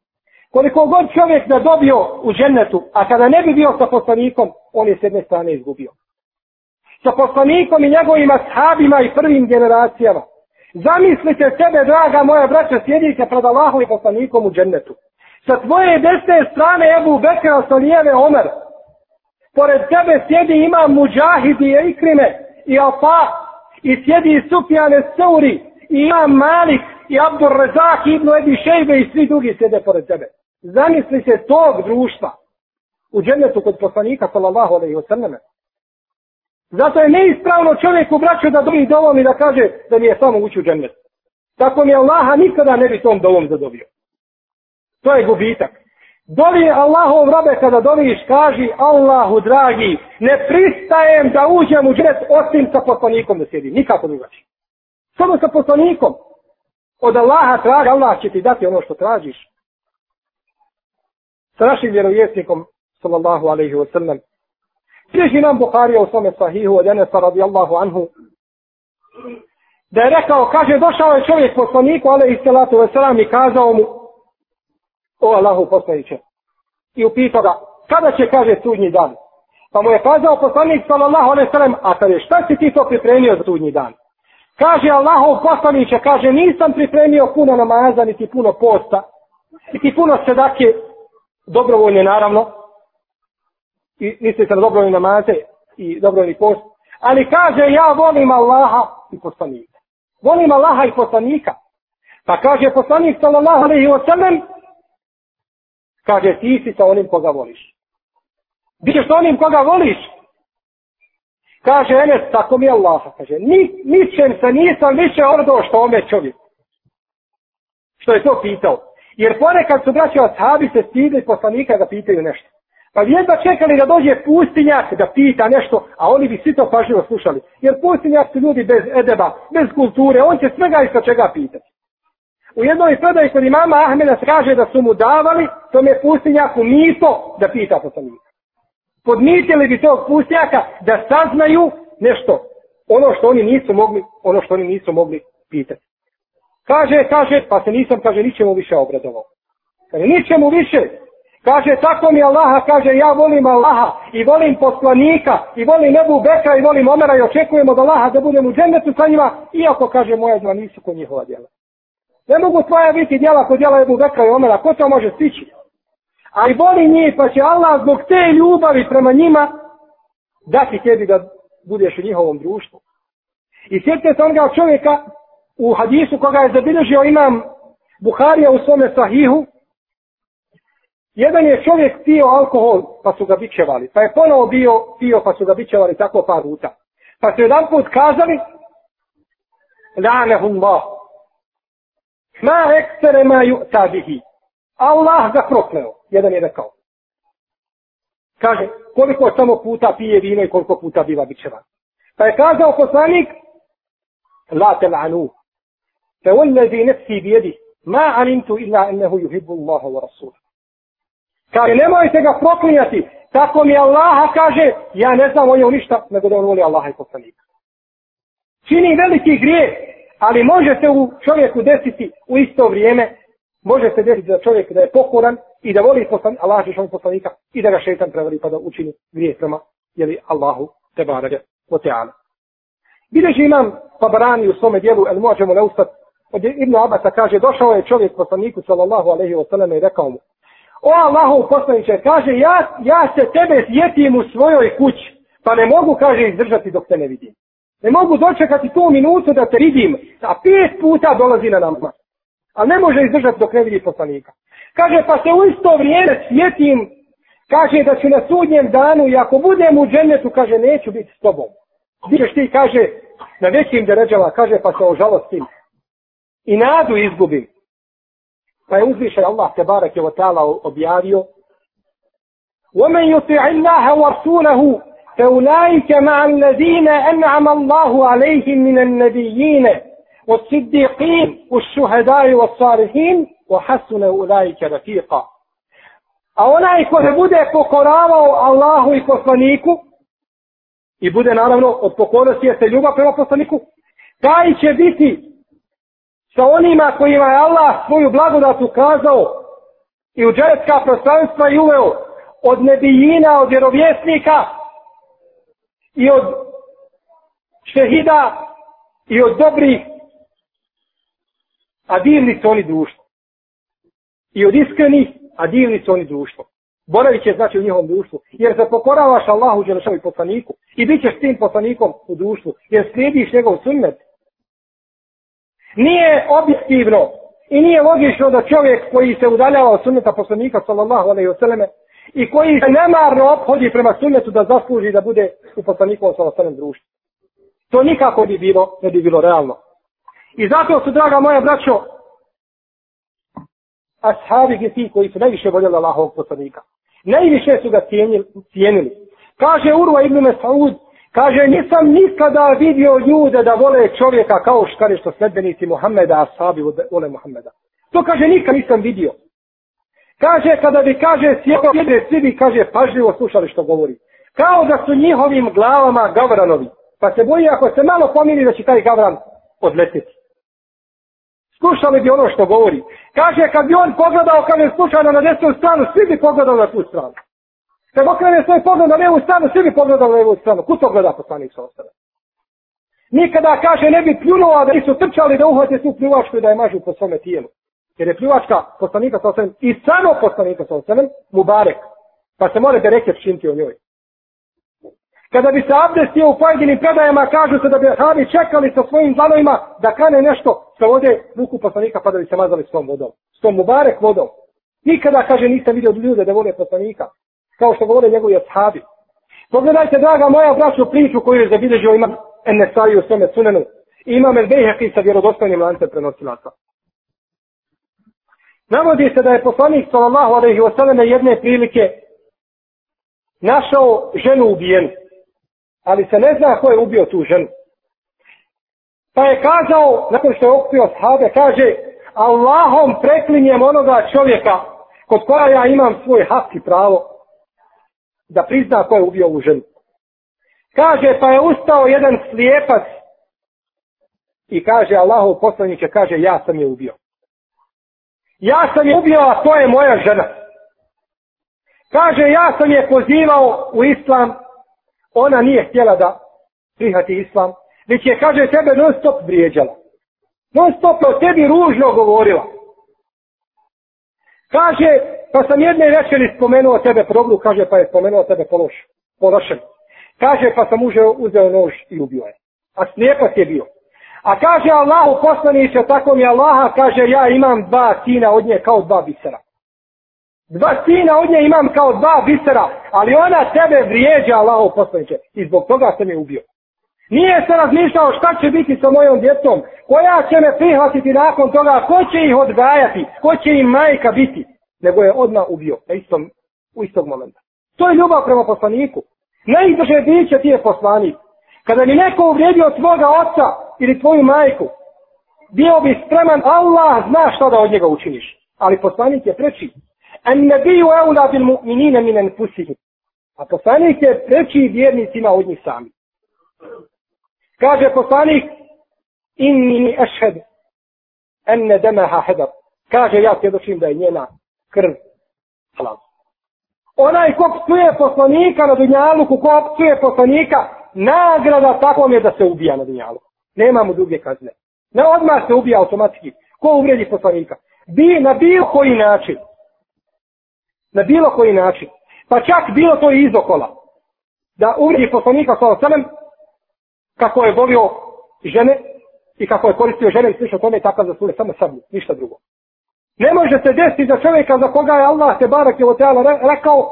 Koliko god čovjek da dobio u džennetu, a kada ne bi bio sa poslanikom, on je s jedne strane izgubio sa poslanikom i njegovim ashabima i prvim generacijama. Zamislite sebe, draga moja braća, sjedite pred Allahom i poslanikom u džennetu. Sa tvoje desne strane Ebu Bekra, sa lijeve Omer. Pored tebe sjedi ima Mujahid i Ikrime i Alfa i sjedi Sufjane Seuri i ima Malik i Abdur Rezak i Ibnu Ebi Šejbe i svi drugi sjede pored tebe. Zamislite tog društva u džennetu kod poslanika sallallahu alaihi wa sallam. Zato je neispravno čovjeku braću da dobi dovom i da kaže da mi je samo ući u džennet. Tako mi Allaha nikada ne bi tom dovom zadobio. To je gubitak. Dovi Allahov rabe kada doviš, kaži Allahu dragi, ne pristajem da uđem u džennet osim sa poslanikom da sjedim. Nikako drugači. Samo sa poslanikom. Od Allaha traga, Allah će ti dati ono što tražiš. Sa našim vjerovjesnikom, sallallahu alaihi wa sallam, Bježi nam Buharija u svome sahihu od Enesa radijallahu anhu. Da je rekao, kaže, došao je čovjek poslaniku, ale i stelatu veselam i kazao mu, o Allahu poslaniće. I upitao ga, kada će, kaže, sudnji dan? Pa mu je kazao poslanik, sallallahu alaihi sallam, a kaže, šta si ti to pripremio za sudnji dan? Kaže Allahu poslaniće, kaže, nisam pripremio puno namaza, niti puno posta, niti puno sedake, dobrovoljne naravno, i niste se na dobrovi namaze i dobrovi post. Ali kaže, ja volim Allaha i poslanika. Volim Allaha i poslanika. Pa kaže poslanik sallallahu alaihi wa sallam, kaže, ti si sa onim koga voliš. Biće sa onim koga voliš. Kaže, ene, tako mi je Allaha. Kaže, ni, ničem se nisam više ordo što ome čovjek. Što je to pitao. Jer ponekad su braći ashabi se stidli poslanika da pitaju nešto. Pa jedva čekali da dođe pustinjak da pita nešto, a oni bi svi to pažljivo slušali. Jer pustinjak su ljudi bez edeba, bez kulture, on će svega i sa čega pitati. U jednoj predaji kod imama Ahmeda kaže da su mu davali tome pustinjaku mito da pita po sam njih. Podnitili bi tog pustinjaka da saznaju nešto, ono što oni nisu mogli, ono što oni nisu mogli pitati. Kaže, kaže, pa se nisam, kaže, ničemu više obradovao. Kaže, ničemu više, Kaže, tako mi Allaha, kaže, ja volim Allaha i volim poslanika i volim Ebu Beka i volim Omera i očekujem od Allaha da budem u džennetu sa njima, iako, kaže, moja zna nisu ko njihova djela. Ne mogu tvoja biti djela ko djela Ebu Beka i Omera, ko to može stići? A i voli njih, pa će Allah zbog te ljubavi prema njima dati tebi da budeš u njihovom društvu. I sjetite se onoga čovjeka u hadisu koga je zabilježio imam Buharija u svome sahihu, Jedan je čovjek pio alkohol, pa su ga bićevali. Pa je ponovo bio, pio, pa su ga bićevali tako par puta. Pa su jedan put kazali, Lanehum ba. Ma ekstere ma ju tabihi. Allah ga prokleo. Jedan je rekao. Kaže, koliko samo puta pije vino i koliko puta biva bićevan. Pa je kazao poslanik, La te lanu. Fe ulezi nefsi bijedi. Ma alimtu illa ennehu juhibu Allaho wa rasulah. Kaže, nemojte ga proklinjati. Tako mi Allaha kaže, ja ne znam o njemu ništa, nego da on voli Allaha i poslanika. Čini veliki grije, ali može se u čovjeku desiti u isto vrijeme, može se desiti da čovjek da je pokoran i da voli poslan, Allaha što poslanika i da ga šeitan prevari pa da učini grije prema, jer je Allahu te barage o teana. Bideži imam pa brani u svome dijelu, el muađemo leustat, Ibn Abasa kaže, došao je čovjek poslaniku sallallahu alaihi wa sallam i rekao mu, O Allahov poslaniče, kaže, ja, ja se tebe sjetim u svojoj kući, pa ne mogu, kaže, izdržati dok te ne vidim. Ne mogu dočekati tu minutu da te vidim, a pet puta dolazi na nama. A ne može izdržati dok ne vidi poslanika. Kaže, pa se u isto vrijeme sjetim, kaže, da ću na sudnjem danu i ako budem u dženetu, kaže, neću biti s tobom. Vidješ ti, kaže, na većim deređama, kaže, pa se ožalostim. I nadu izgubim. Pa je uzvišen Allah te barak je o ta'ala objavio. وَمَنْ يُطِعِ اللَّهَ وَرْسُولَهُ فَاُلَائِكَ مَعَ الَّذِينَ أَنْعَمَ اللَّهُ عَلَيْهِمْ مِنَ النَّبِيِّينَ وَالصِّدِّيقِينَ وَالشُّهَدَاءِ وَالصَّارِحِينَ وَحَسُنَ اُلَائِكَ رَفِيقًا A onaj ko se bude pokoravao Allahu i poslaniku i bude naravno od pokornosti jeste ljubav prema poslaniku, taj će biti sa onima kojima je Allah svoju blagodat ukazao i u džeretska prostranstva i uveo od nebijina, od vjerovjesnika i od šehida i od dobrih a divni su oni društvo i od iskrenih a divni su oni društvo boravit će znači u njihovom društvu jer se pokoravaš Allahu Đelešavi poslaniku i bit ćeš tim poslanikom u društvu jer slijediš njegov sunnet Nije objektivno i nije logično da čovjek koji se udaljava od sunneta poslanika sallallahu alaihi vseleme i koji se nemarno obhodi prema sunnetu da zasluži da bude u poslanikovom sallallahu alaihi društvu. To nikako bi bilo, ne bi bilo realno. I zato su, draga moja braćo, ashabi gdje ti koji su najviše voljeli Allahovog poslanika. Najviše su ga cijenili. Kaže Urva ibn Mas'ud, Kaže, nisam nikada vidio ljude da vole čovjeka kao što nešto sledbenici Muhammeda, asabi vole Muhammeda. To kaže, nikad nisam vidio. Kaže, kada bi kaže sjedo, sjede, svi bi, kaže, pažljivo slušali što govori. Kao da su njihovim glavama gavranovi. Pa se boji ako se malo pomini da će taj gavran odletiti. Slušali bi ono što govori. Kaže, kad bi on pogledao, kad je slučajno na desnu stranu, svi bi pogledao na tu stranu. Kad okrene svoj pogled na levu stranu, svi bi pogledali na levu stranu. Kud to gleda poslanik sa ostane? Nikada kaže ne bi pljunula da su trčali da uhvate tu pljuvačku i da je mažu po svome tijelu. Jer je pljuvačka poslanika sa ostane i samo poslanika sa ostane mu barek. Pa se more bereke pšinti o njoj. Kada bi se abdestio u pojedinim predajama, kažu se da bi havi čekali sa svojim dlanovima da kane nešto sa vode muku poslanika pa da bi se mazali s tom vodom. S tom mubarek vodom. Nikada, kaže, nisam vidio ljude da vole poslanika kao što govore njegovi ashabi. Pogledajte, draga moja braću, priču koju je zabilježio imam Enesari u svome sunenu. Imam El Bejheqi sa vjerodostojnim lancem prenosilaca. Navodi se da je poslanik sallallahu alejhi ve sellem jedne prilike našao ženu ubijenu. Ali se ne zna ko je ubio tu ženu. Pa je kazao, nakon što je okupio sahabe, kaže Allahom preklinjem onoga čovjeka kod koja ja imam svoj hak i pravo da prizna ko je ubio ovu ženu. Kaže, pa je ustao jedan slijepac i kaže, Allahu poslaniće, kaže, ja sam je ubio. Ja sam je ubio, a to je moja žena. Kaže, ja sam je pozivao u islam, ona nije htjela da prihati islam, već je, kaže, tebe non stop vrijeđala. Non stop o tebi ružno govorila. Kaže, pa sam jedne večeri spomenuo tebe problu, kaže, pa je spomenuo tebe pološ, pološen. Kaže, pa sam uzeo, uzeo nož i ubio je. A slijepa je bio. A kaže Allahu poslaniće, tako mi Allaha, kaže, ja imam dva sina od nje kao dva bisera. Dva sina od nje imam kao dva bisera, ali ona tebe vrijeđa, Allahu poslaniće, i zbog toga sam je ubio. Nije se razmišljao šta će biti sa mojom djecom, koja će me prihvatiti nakon toga, ko će ih odgajati, ko će im majka biti. Nego je odma ubio, na istom, u istog momenta. To je ljubav prema poslaniku. Najdrže bit će ti je poslanik. Kada mi neko uvrijedio tvoga oca ili tvoju majku, bio bi spreman, Allah zna šta da od njega učiniš. Ali poslanik je preči. En ne biju eula bil mu'minine minen pusihim. A poslanik je preči vjernicima od njih sami. Kaže poslanik, inni mi ešhed, enne demeha hedab. Kaže, ja svjedočim da je njena krv halal. Onaj ko psuje poslanika na dunjaluku, ko psuje poslanika, nagrada takvom je da se ubija na dunjaluku. Nema mu druge kazne. Ne odmah se ubija automatski. Ko uvredi poslanika? Bi, na bilo koji način. Na bilo koji način. Pa čak bilo to i izokola. Da uvredi poslanika sa osanem, kako je volio žene i kako je koristio žene i slišao tome takav za sule, samo sablju, ništa drugo. Ne može se desiti za čovjeka za koga je Allah te barak je teala rekao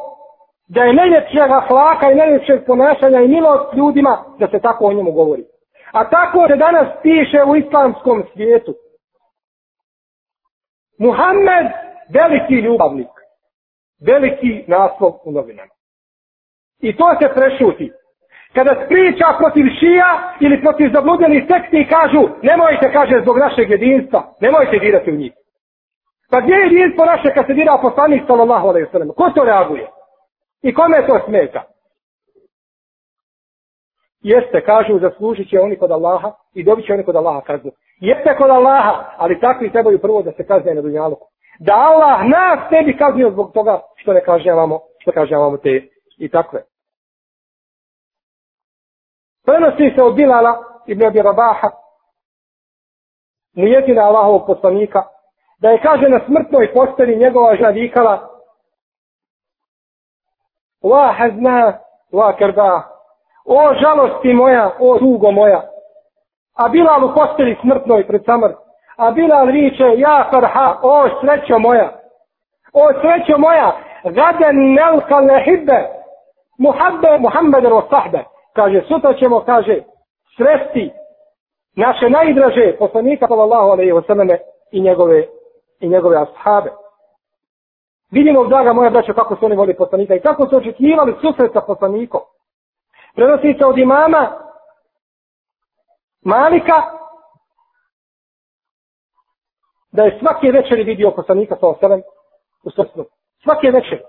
da je najljepšeg ahlaka i najljepšeg ponašanja i milost ljudima da se tako o njemu govori. A tako se danas piše u islamskom svijetu. Muhammed, veliki ljubavnik. Veliki naslov u novinama. I to se prešuti. Kada spriča protiv šija ili protiv zabludnjenih sekti i kažu nemojte, kaže, zbog našeg jedinstva, nemojte dirati u njih. Pa gdje je jedinstvo naše kad se dira poslanik sallallahu alaihi sallam? Ko to reaguje? I kome to smeta? Jeste, kažu, zaslužit će oni kod Allaha i dobit će oni kod Allaha kaznu. Jeste kod Allaha, ali takvi trebaju prvo da se kazne na dunjaluku. Da Allah nas ne bi kaznio zbog toga što ne kažnjavamo, što kažnjavamo te i takve. Prenosi se od Bilala i Nebi Rabaha, mujetina Allahovog poslanika, da je kaže na smrtnoj posteli njegova žena vikala Wa hazna, wa kerda. O žalosti moja, o dugo moja. A Bilal u posteli smrtnoj pred samrt. A Bilal riče, ja farha, o srećo moja. O srećo moja, gaden nelka lehibbe. Muhabbe, Muhammeder o sahbe kaže, sutra ćemo, kaže, sresti naše najdraže poslanika, sallallahu alaihi wasallam, i njegove, i njegove ashabe. Vidimo, draga moja braća, kako su oni voli poslanika i kako su očekivali susret sa poslanikom. Prenosi se od imama Malika da je svake večeri vidio poslanika sa osrem u srstvu. Svake večeri.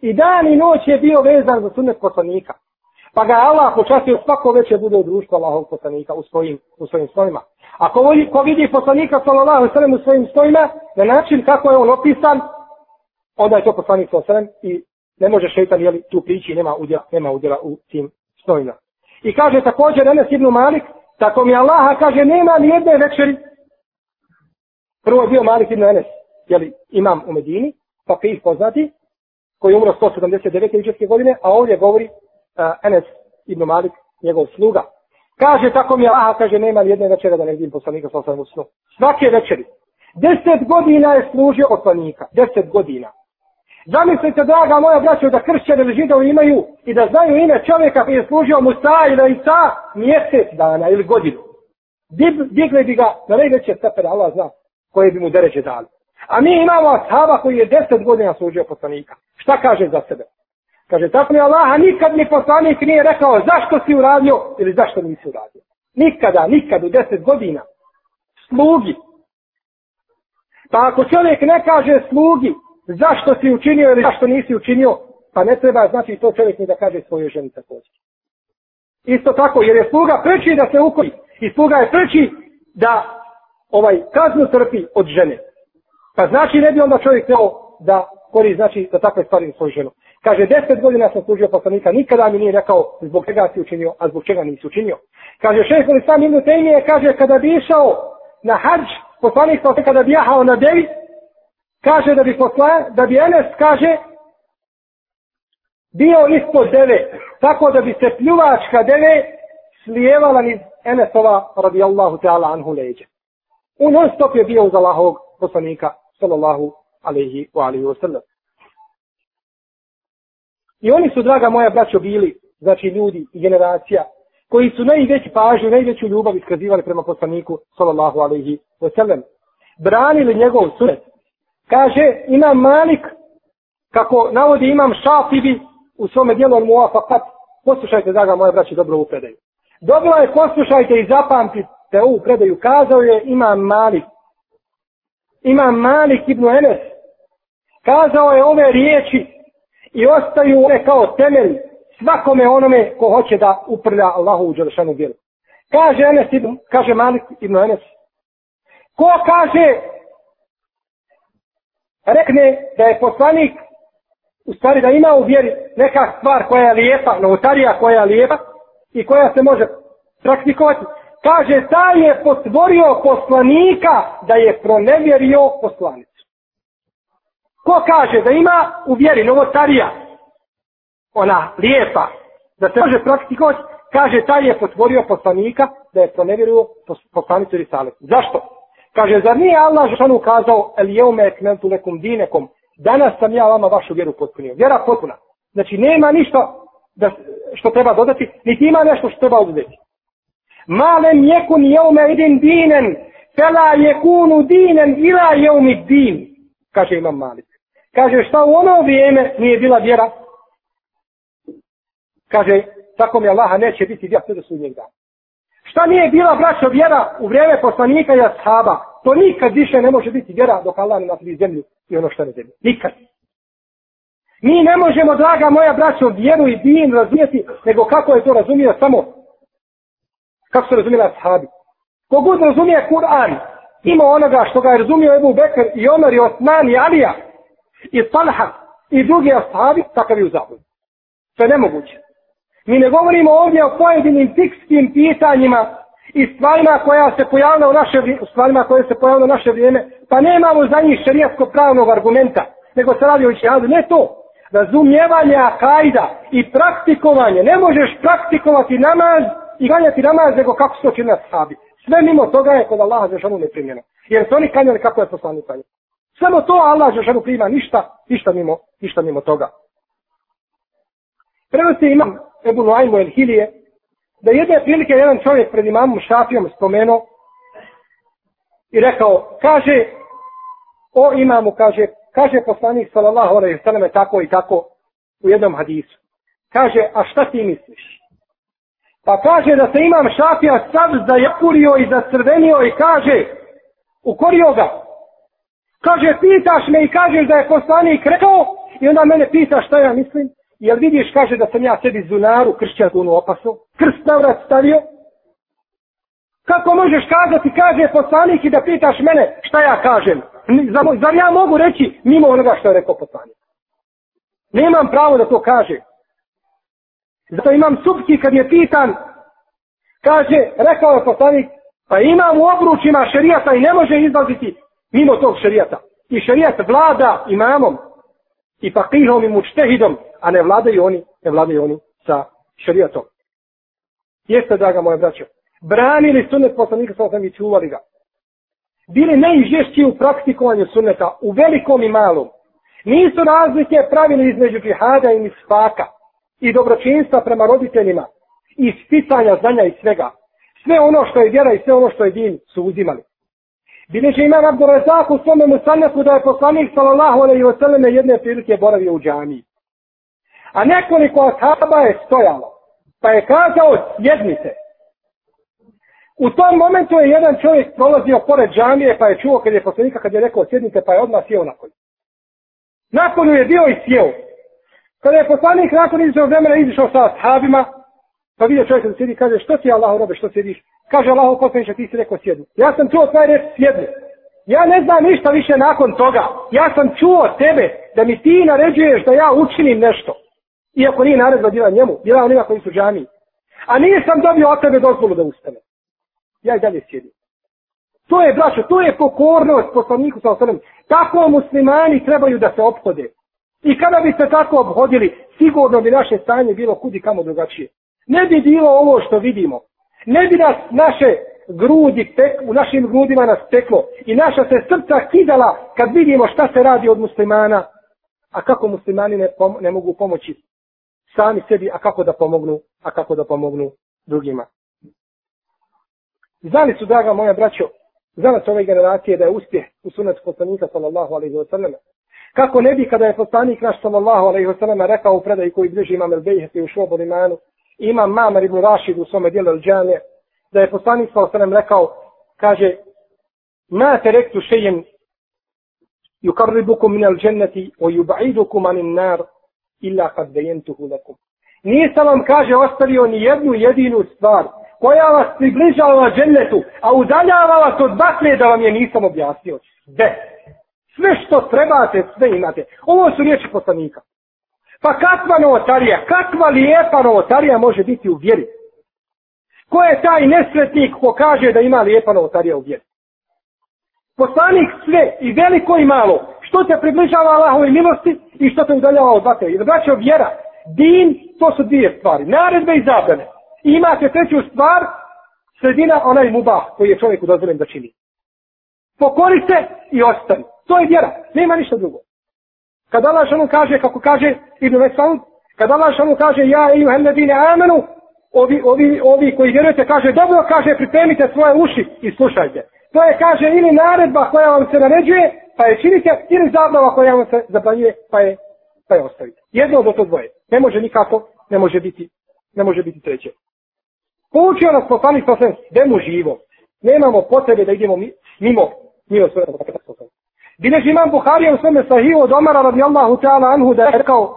I dan i noć je bio vezan za sunet poslanika. Pa ga Allah počasti svako veće bude u društvu Allahovog poslanika u svojim, u svojim stojima. A ko, voli, ko vidi poslanika sallallahu sallam u svojim stojima, na način kako je on opisan, onda je to poslanik sallallahu i ne može šeitan jeli, tu prići, nema udjela, nema udjela u tim stojima. I kaže također Enes ibn Malik, tako mi Allaha kaže, nema ni jedne večeri. Prvo je bio Malik ibn Enes, jeli, imam u Medini, pa ih poznati, koji je umro 179. iđeske godine, a ovdje govori uh, Enes ibn Malik, njegov sluga. Kaže, tako mi je, aha, kaže, nema jedne večere da ne vidim poslanika sa osam usnu. Svake večeri. Deset godina je služio od poslanika. Deset godina. Zamislite, draga moja braća, da kršćani ili židovi imaju i da znaju ime čovjeka koji je služio Musa ili Isa mjesec dana ili godinu. Dib, digli bi ga na najveće stepene, Allah zna koje bi mu dereže dali. A mi imamo ashaba koji je deset godina služio poslanika. Šta kaže za sebe? Kaže, tako mi Allaha nikad ni poslanik nije rekao zašto si uradio ili zašto nisi uradio. Nikada, nikad u deset godina. Slugi. Pa ako čovjek ne kaže slugi zašto si učinio ili zašto nisi učinio, pa ne treba znači to čovjek ni da kaže svojoj ženi također. Isto tako, jer je sluga preči da se ukoji. I sluga je preči da ovaj kaznu trpi od žene. Pa znači ne bi onda čovjek trebao da koristi, znači, da takve stvari svoju ženu. Kaže, deset godina sam služio poslanika, nikada mi nije rekao zbog čega si učinio, a zbog čega nisi učinio. Kaže, šeš koli sam Ibnu Tejmije, kaže, kada bi išao na hađ, poslanik sam kada bi jahao na devi, kaže da bi posla, da bi Enes, kaže, bio ispod deve, tako da bi se pljuvačka deve slijevala niz Enesova radijallahu ta'ala anhu leđe. U non stop je bio uz Allahovog poslanika, sallallahu alaihi wa alaihi wa sallam. I oni su, draga moja braćo, bili, znači ljudi i generacija, koji su najveći pažnju, najveću ljubav iskazivali prema poslaniku, sallallahu alaihi wasallam. Branili njegov sunet. Kaže, ima malik, kako navodi imam šafibi u svome dijelu al muafakat. Poslušajte, draga moja braćo, dobro ovu predaju. Dobro je, poslušajte i zapamtite ovu predaju. Kazao je, ima malik. Ima malik ibn Enes. Kazao je ove riječi, i ostaju one kao temelj svakome onome ko hoće da uprlja Allahu u Đelešanu djelu. Kaže Enes, kaže Malik ibn Enes, ko kaže, rekne da je poslanik, u stvari da ima u vjeri neka stvar koja je lijepa, novotarija koja je lijepa i koja se može praktikovati, kaže, taj je potvorio poslanika da je pronevjerio poslanik. Ko kaže da ima u vjeri novotarija, ona lijepa, da se može praktikovati, kaže taj je potvorio poslanika da je pronevjerio poslanicu Risale. Zašto? Kaže, zar nije Allah žanu kazao, el jeume ekmentu lekum dinekom, danas sam ja vama vašu vjeru potpunio. Vjera potpuna. Znači, nema ništa da, što treba dodati, niti ima nešto što treba uzeti. Malem jekun jeume idin dinen, fela jekunu dinen ila jeumi din. Kaže imam malik. Kaže, šta u ono vrijeme nije bila vjera? Kaže, tako mi Allaha neće biti vjera sve do sudnjeg dana. Šta nije bila braćo vjera u vrijeme poslanika i ashaba? To nikad više ne može biti vjera dok Allah ne napravi zemlju i ono što ne zemlju. Nikad. Mi ne možemo, draga moja braćo, vjeru i din razumijeti, nego kako je to razumio samo? Kako su razumijela ashabi? Kogud razumije Kur'an, ima onoga što ga je razumio Ebu Bekr i Omer i Osman i Alija, i Talha i drugi ashabi, takav je u zabludi. To je nemoguće. Mi ne govorimo ovdje o pojedinim fikskim pitanjima i stvarima koja se pojavila u naše stvarima koje se pojavila u naše vrijeme, pa nemamo za njih šerijatsko pravnog argumenta, nego se radi o džihadu, ne to. Razumijevanje akajda i praktikovanje, ne možeš praktikovati namaz i ganjati namaz nego kako se to čini na sabi. Sve mimo toga je kod Allaha za žalu neprimjeno. Jer su oni kanjali kako je poslani kanjali. Samo to Allah Žešanu prima ništa, ništa mimo, ništa mimo toga. Prenosi imam Ebu Nuaymu El Hilije, da jedne prilike jedan čovjek pred imamom Šafijom spomenuo i rekao, kaže, o imamu, kaže, kaže poslanik sallallahu alaihi sallam tako i tako u jednom hadisu. Kaže, a šta ti misliš? Pa kaže da se imam Šafija sav zajakurio i zacrvenio i kaže, ukorio ga, Kaže, pitaš me i kažeš da je poslanik rekao i onda mene pitaš šta ja mislim. Jel vidiš, kaže, da sam ja sebi zunaru, kršćanu opasu, krst na vrat stavio? Kako možeš kazati, kaže poslanik i da pitaš mene šta ja kažem? Zar, zar ja mogu reći mimo onoga što je rekao poslanik? Nemam pravo da to kaže. Zato imam subki kad je pitan, kaže, rekao je poslanik, pa imam u obručima šerijata i ne može izlaziti mimo tog šerijata. I šerijat vlada imamom i fakihom i mučtehidom, a ne vladaju oni, ne vladaju oni sa šerijatom. Jeste, draga moja braćo, branili sunet poslanika sa osam i čuvali ga. Bili najžešći u praktikovanju suneta, u velikom i malom. Nisu razlike pravili između džihada i misfaka i dobročinstva prema roditeljima i spitanja znanja i svega. Sve ono što je vjera i sve ono što je din su uzimali. Bileže imam Abdurazak u svome musanefu da je poslanik sallallahu alaihi wa sallam jedne prilike boravio u džami. A nekoliko ashaba je stojalo. Pa je kazao sjednite. U tom momentu je jedan čovjek prolazio pored džamije pa je čuo kad je poslanika kad je rekao sjednite pa je odmah sjeo na polju. Nakon je bio i sjeo. Kada je poslanik nakon izdešao vremena izdešao sa ashabima, Pa vidio čovjek da sjedi i kaže, što ti Allaho robe, što sjediš? Kaže Allaho poslaniče, ti si rekao sjedni. Ja sam čuo tvoje reč sjedni. Ja ne znam ništa više nakon toga. Ja sam čuo tebe da mi ti naređuješ da ja učinim nešto. Iako nije naredba bila njemu, bila onima koji su džami. A nisam dobio od tebe dozvolu da ustane. Ja i dalje sjedim. To je, braćo, to je pokornost poslovniku sa osanem. Tako muslimani trebaju da se obhode. I kada bi se tako obhodili, sigurno bi naše stanje bilo kudi kamo drugačije ne bi bilo ovo što vidimo. Ne bi nas naše grudi tek, u našim grudima nas teklo i naša se srca kidala kad vidimo šta se radi od muslimana, a kako muslimani ne, pom ne mogu pomoći sami sebi, a kako da pomognu, a kako da pomognu drugima. Znali su, draga moja braćo, za nas ove generacije da je uspjeh u sunetu poslanika sallallahu alaihi wa sallam. Kako ne bi kada je poslanik naš sallallahu alaihi wa sallam rekao u predaji koji bliži imam el-Bejhete u šobu imanu, imam Mamar ibn Rashid u svome dijelu Al-đane, da je poslanik sa osanem rekao, kaže, ma te rektu šejem, yukarribukum min al-đenneti, o yubaidukum anin nar, illa kad dejentuhu lakum. Nije sam vam, kaže, ostavio ni jednu jedinu stvar, koja vas približava džennetu, a udaljava vas od batne da vam je nisam objasnio. De, sve što trebate, sve imate. Ovo su riječi poslanika. Pa kakva novotarija, kakva lijepa novotarija može biti u vjeri? Ko je taj nesretnik ko kaže da ima lijepa novotarija u vjeri? Poslanik sve i veliko i malo, što te približava Allahove milosti i što te udaljava od vatre. Jer braćo vjera, din, to su dvije stvari, naredbe i zabrane. I imate treću stvar, sredina onaj mubah koji je čovjeku dozvoljen da čini. Pokori se i ostani. To je vjera, nema ništa drugo. Kad Allah šanu kaže, kako kaže Ibn Mesaud, kad Allah šanu kaže, ja i uhemledine amenu, ovi, ovi, ovi koji vjerujete, kaže, dobro, kaže, pripremite svoje uši i slušajte. To je, kaže, ili naredba koja vam se naređuje, pa je činite, ili zabrava koja vam se zabranjuje, pa je, pa je ostavite. Jedno od to dvoje. Ne može nikako, ne može biti, ne može biti treće. Poučio nas poslanik sa sve, demu živo. Nemamo potrebe da idemo mimo, mimo svoje, tako da Bileš imam Bukhari u sveme sahiju od Omara radijallahu ta'ala anhu da je rekao,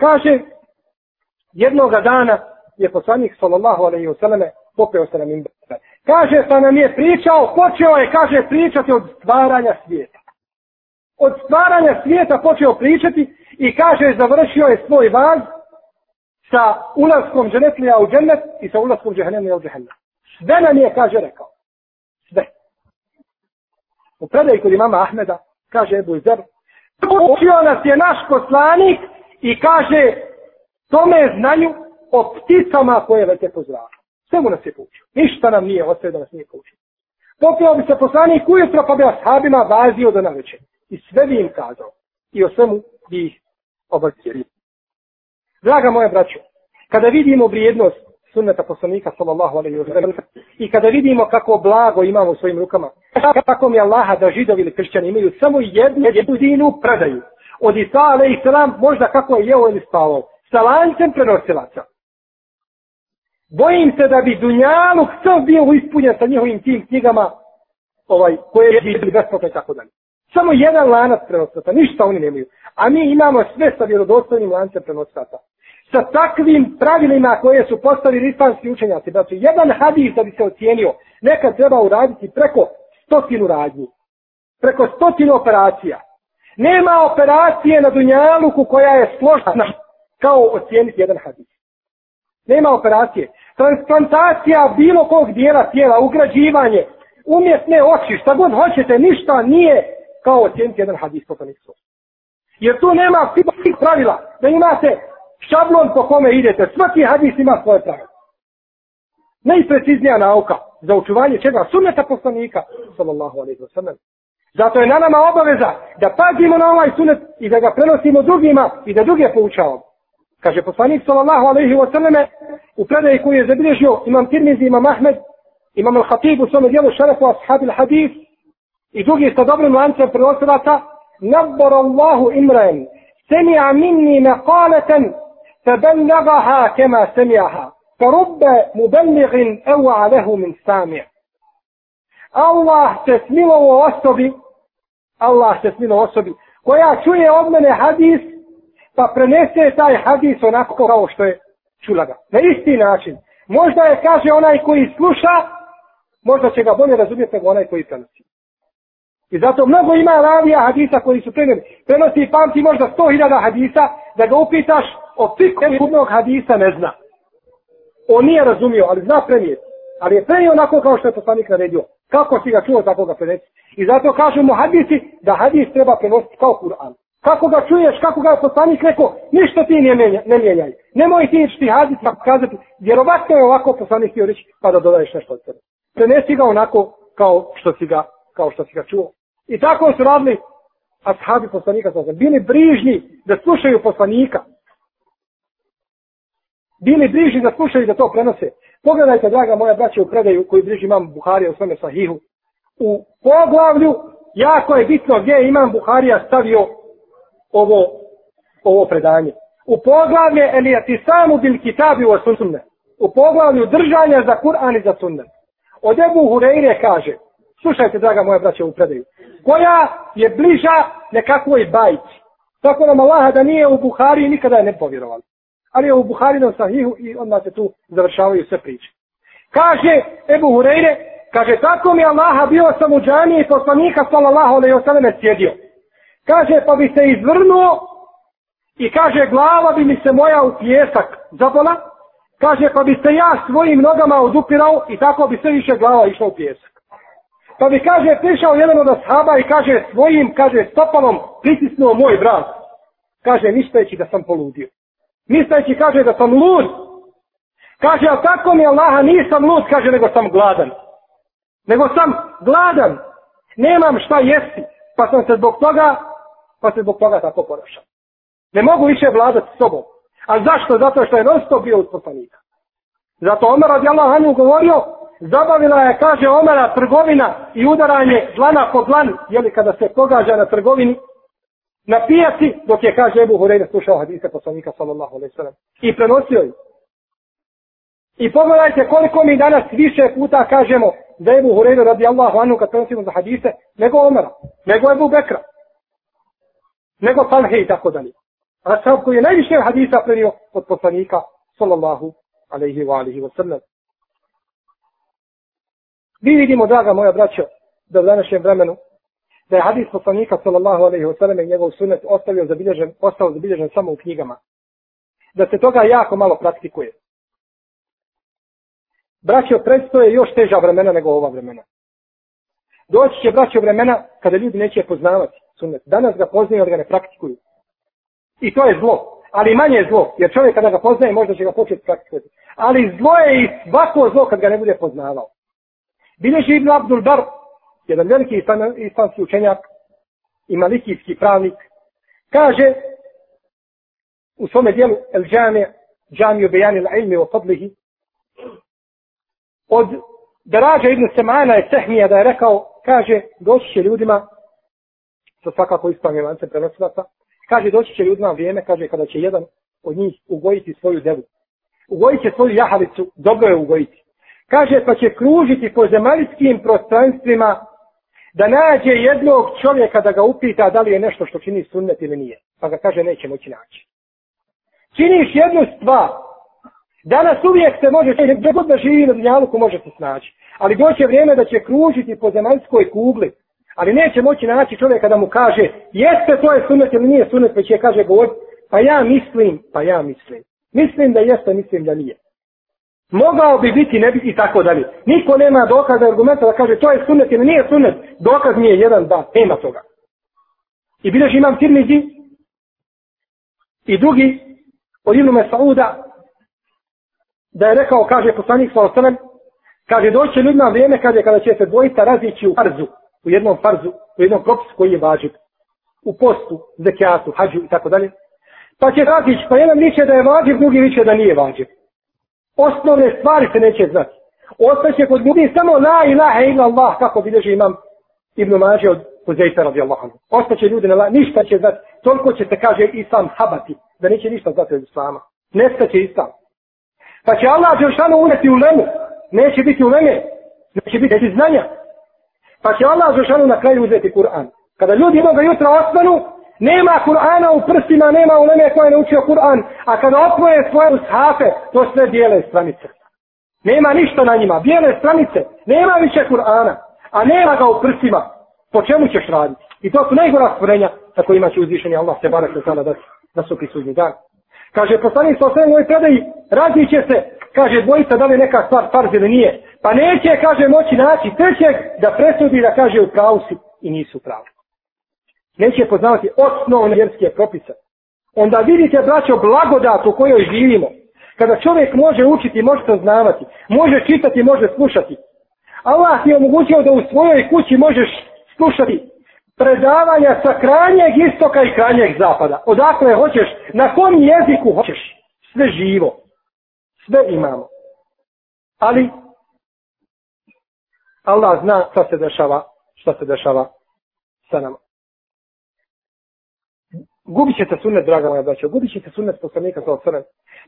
kaže, jednoga dana je poslanik sallallahu alaihi vseleme popeo se na mimbe. Kaže, sa nam je pričao, počeo je, kaže, pričati od stvaranja svijeta. Od stvaranja svijeta počeo pričati i kaže, završio je svoj vaz sa ulazkom dženetlija u džennet i sa ulazkom džehennemlija u džehennem. Sve nam je, kaže, rekao. Sve. U predaj kod imama Ahmeda, kaže Ebu Izer, učio nas je naš poslanik i kaže tome znanju o pticama koje lete po zraku. Sve mu nas je poučio. Ništa nam nije ostaje da nas nije poučio. Popio bi se poslanik ujutro pa bi ashabima vazio do naveče. I sve bi im kazao. I o svemu bi ih obacirio. Draga moja braćo, kada vidimo vrijednost sunneta poslanika sallallahu alejhi ve sellem. I kada vidimo kako blago imamo u svojim rukama, kako mi Allaha da židovi ili kršćani imaju samo jednu jedinu predaju. Od Isa alejhi selam možda kako je jeo ili spavao sa lancem prenosilaca. Bojim se da bi Dunjalu sve bio ispunjen sa njihovim tim knjigama ovaj, koje je bilo besplatno i tako dalje. Samo jedan lanac prenosilaca, ništa oni nemaju. A mi imamo sve sa vjerodostojnim lancem prenosilaca sa takvim pravilima koje su postavili islamski učenjaci. Znači, jedan hadis da bi se ocijenio, nekad treba uraditi preko stotinu radnji. Preko stotinu operacija. Nema operacije na Dunjaluku koja je složna kao ocijeniti jedan hadis. Nema operacije. Transplantacija bilo kog dijela tijela, ugrađivanje, umjetne oči, šta god hoćete, ništa nije kao ocijeniti jedan hadis. Jer tu nema pravila da imate šablon po kome idete. Svaki hadis ima svoje pravo. Najpreciznija nauka za učuvanje čega sunneta poslanika, sallallahu alaihi wa sallam. Zato je na nama obaveza da pazimo na ovaj sunet i da ga prenosimo drugima i da druge poučavamo. Kaže poslanik sallallahu alaihi wa sallame u predaji koji je zabilježio imam Tirmizi, imam Ahmed, imam Al-Khatib u svome dijelu šarafu ashabil hadis i drugi sa dobrim lancem prenosilaca Nabbar Allahu imren Semi'a minni meqaleten تبلغها كما سمعها فرب مبلغ أوعى له من سامع الله تسمي ووصبي الله تسمي ووصبي koja ja čuje od mene hadis, pa prenese taj hadis onako kao što je čula ga. Na isti način. Možda je, kaže onaj koji sluša, možda će ga bolje razumjeti nego onaj koji prenosi. I zato mnogo ima ravija hadisa koji su prenosi. Prenosi i pamti možda sto hiljada hadisa, da ga upitaš, o fiku jednog hadisa ne zna. On nije razumio, ali zna premijet. Ali je prenio onako kao što je poslanik naredio. Kako si ga čuo tako ga prenesi? I zato kažemo hadisi da hadis treba prenositi kao Kur'an. Kako ga čuješ, kako ga je poslanik rekao, ništa ti ne, mijenja, ne mijenjaj. Nemoj ti ništa hadis pa kazati, vjerovatno je ovako poslanik htio reći pa da dodaješ nešto od sebe. Prenesi ga onako kao što si ga, kao što si ga čuo. I tako su radili ashabi poslanika sa Bili brižni da slušaju poslanika bili bliži da slušaju da to prenose. Pogledajte, draga moja braća, u predaju koji bliži imam Buharija u svome sahihu. U poglavlju, jako je bitno gdje imam Buharija stavio ovo, ovo predanje. U poglavlje, ali ja ti sam u kitabi u asuntumne. U poglavlju držanja za Kur'an i za sunnet. Od Ebu Hureyre kaže, slušajte, draga moja braća, u predaju, koja je bliža nekakvoj bajci. Tako nam Allaha da nije u Buhariji nikada je ne povjerovali ali je u Buharinom sahihu i onda se tu završavaju sve priče. Kaže Ebu Hureyre, kaže tako mi Allaha bio sam u džami i poslanika sallallahu alaihi osaleme sjedio. Kaže pa bi se izvrnuo i kaže glava bi mi se moja u pjesak zabola. Kaže pa bi se ja svojim nogama odupirao i tako bi se više glava išla u pjesak. Pa bi kaže prišao jedan od ashaba i kaže svojim kaže stopalom pritisnuo moj brat. Kaže mišljajući da sam poludio misleći kaže da sam lud. Kaže, a tako mi Allaha, nisam lud, kaže, nego sam gladan. Nego sam gladan. Nemam šta jesti. Pa sam se zbog toga, pa se zbog toga tako ponašao. Ne mogu više vladati sobom. A zašto? Zato što je non stop bio uz poslanika. Zato Omer radi Allah Anju govorio, zabavila je, kaže Omera, trgovina i udaranje dlana po dlan, jeli kada se pogađa na trgovini, na pijaci, dok je, kaže Ebu Hureyre, slušao hadise poslanika, sallallahu alaihi sallam, i prenosio ih. I pogledajte koliko mi danas više puta kažemo za Ebu Hureyre, radi Allahu anu, kad prenosimo za hadise, nego Omara, nego Ebu Bekra, nego Talhe i tako dalje. A sad koji je najviše hadisa prenio od poslanika, sallallahu alaihi wa alihi wa sallam. Mi vidimo, draga moja braćo, da u današnjem vremenu da je hadis poslanika sallallahu alejhi ve selleme njegov sunnet ostavio zabilježen ostao zabilježen samo u knjigama da se toga jako malo praktikuje braćo predstoje još teža vremena nego ova vremena doći će braćo vremena kada ljudi neće poznavati sunnet danas ga poznaju ali ga ne praktikuju i to je zlo ali manje je zlo jer čovjek kada ga poznaje možda će ga početi praktikovati ali zlo je i svako zlo kad ga ne bude poznavao Bileži Ibn Abdul Bar jedan veliki islamski učenjak i malikijski pravnik, kaže u svome dijelu El Džame, Džami u Bejani la ilmi o Fadlihi, od Darađa Ibn Semana je Sehmija da je rekao, kaže, doći će ljudima, sa svakako ispravnim lancem prenosilaca, kaže, doći će ljudima vrijeme, kaže, kada će jedan od njih ugojiti svoju devu. Ugojit će svoju jahalicu, dobro je ugojiti. Kaže, pa će kružiti po zemaljskim prostranstvima da nađe jednog čovjeka da ga upita da li je nešto što čini sunnet ili nije. Pa ga kaže neće moći naći. Činiš jednu stvar. Danas uvijek se može, gdje god da živi na dnjavuku može se snaći. Ali doće vrijeme da će kružiti po zemaljskoj kugli. Ali neće moći naći čovjeka da mu kaže jeste to je sunnet ili nije sunnet. Pa će kaže god, pa ja mislim, pa ja mislim. Mislim da jeste, mislim da nije. Mogao bi biti, ne biti i tako dalje. Niko nema dokaza i argumenta da kaže to je sunet ili nije sunet. Dokaz nije jedan da nema toga. I bilo imam tirnizi i drugi od Ibnu Mesauda da je rekao, kaže poslanik sa osanem, kaže doće ljudima vrijeme kaže, kada će se dvojica razići u farzu, u jednom farzu, u jednom propisu koji je važiv. U postu, zekijatu, hađu i tako dalje. Pa će razići, pa jedan viće da je važiv, drugi viće da nije važiv. Osnovne stvari se neće znati. Ostaće kod ljudi samo la ilaha ila Allah, kako bilježi imam Ibn Mađe od Huzeyta radijallahu anhu. Ostaće ljudi na la, ništa će znati. Toliko će se kaže Islam habati, da neće ništa znati od Islama. Nestaće Islam. Pa će Allah Đeršanu uleti u lemu. Neće biti u lemu. Neće biti neće znanja. Pa će Allah Đeršanu na kraju uzeti Kur'an. Kada ljudi jednog jutra ostanu, Nema Kur'ana u prstima, nema u leme koje je naučio Kur'an. A kada otvore svoje ushafe, to sve bijele stranice. Nema ništa na njima. Bijele stranice. Nema više Kur'ana. A nema ga u prstima. Po čemu ćeš raditi? I to su najgora stvorenja sa kojima će uzvišeni Allah se barak sada da, da su prisudni dan. Kaže, poslani sa osvijem ovoj predaji, razit će se, kaže, dvojica da li neka stvar farz ili nije. Pa neće, kaže, moći naći trećeg da presudi da kaže u pravu si i nisu pravi neće poznavati osnovne vjerske propise. Onda vidite, braćo, blagodat u kojoj živimo. Kada čovjek može učiti, može saznavati, može čitati, može slušati. Allah ti je omogućio da u svojoj kući možeš slušati predavanja sa krajnjeg istoka i krajnjeg zapada. Odakle hoćeš, na kom jeziku hoćeš. Sve živo. Sve imamo. Ali Allah zna šta se dešava, šta se dešava sa nama gubit ćete sunet, draga moja braća, gubit ćete sunet poslanika sa osrem.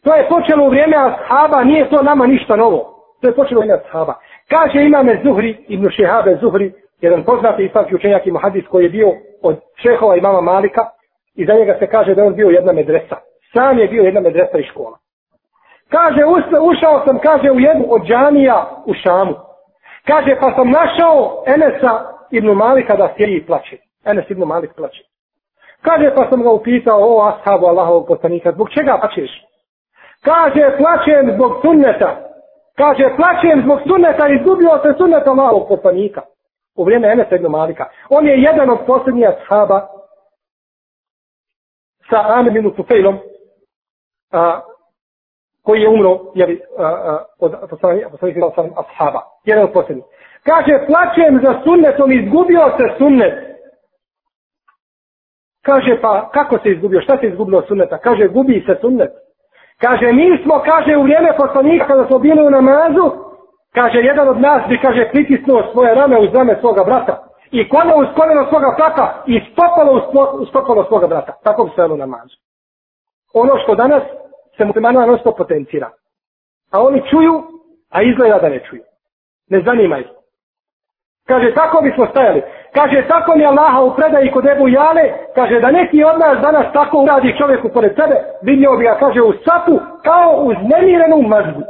To je počelo u vrijeme ashaba, nije to nama ništa novo. To je počelo u vrijeme ashaba. Kaže imame Zuhri, ibn Šehabe Zuhri, jedan poznati islamski učenjak i muhadis koji je bio od šehova imama Malika i za njega se kaže da on bio jedna medresa. Sam je bio jedna medresa i škola. Kaže, ušao sam, kaže, u jednu od džanija u Šamu. Kaže, pa sam našao Enesa ibn Malika da sjeji i plaće. Enes ibn Malik plaće. Kaže, pa sam ga upitao, o, ashabu Allahovog poslanika, zbog čega plaćeš? Kaže, plaćem zbog sunneta. Kaže, plaćem zbog sunneta, izgubio se sunneta Allahovog poslanika. U vrijeme Enesa ibn Malika. On je jedan od posljednjih ashaba sa Amir ibn Sufejlom, a, koji je umro jeli, od poslanika ashaba. Jedan od posljednjih. Kaže, plaćem za sunnetom, izgubio se sunnet. Kaže, pa kako se izgubio? Šta se izgubilo sunneta? Kaže, gubi se sunnet. Kaže, mi smo, kaže, u vrijeme poslanika, kada smo bili u namazu, kaže, jedan od nas bi, kaže, pritisnuo svoje rame uz rame svoga brata. I kone uz koljeno svoga brata i stopalo u stopalo svoga brata. Tako bi se u namazu. Ono što danas se muslimanova non stop potencira. A oni čuju, a izgleda da ne čuju. Ne zanimaju. Kaže, tako bismo stajali kaže tako mi Allaha u predaji kod Ebu Jale, kaže da neki od nas danas tako uradi čovjeku pored sebe, vidio bi ga, kaže, u sapu kao u znemirenu mazgu.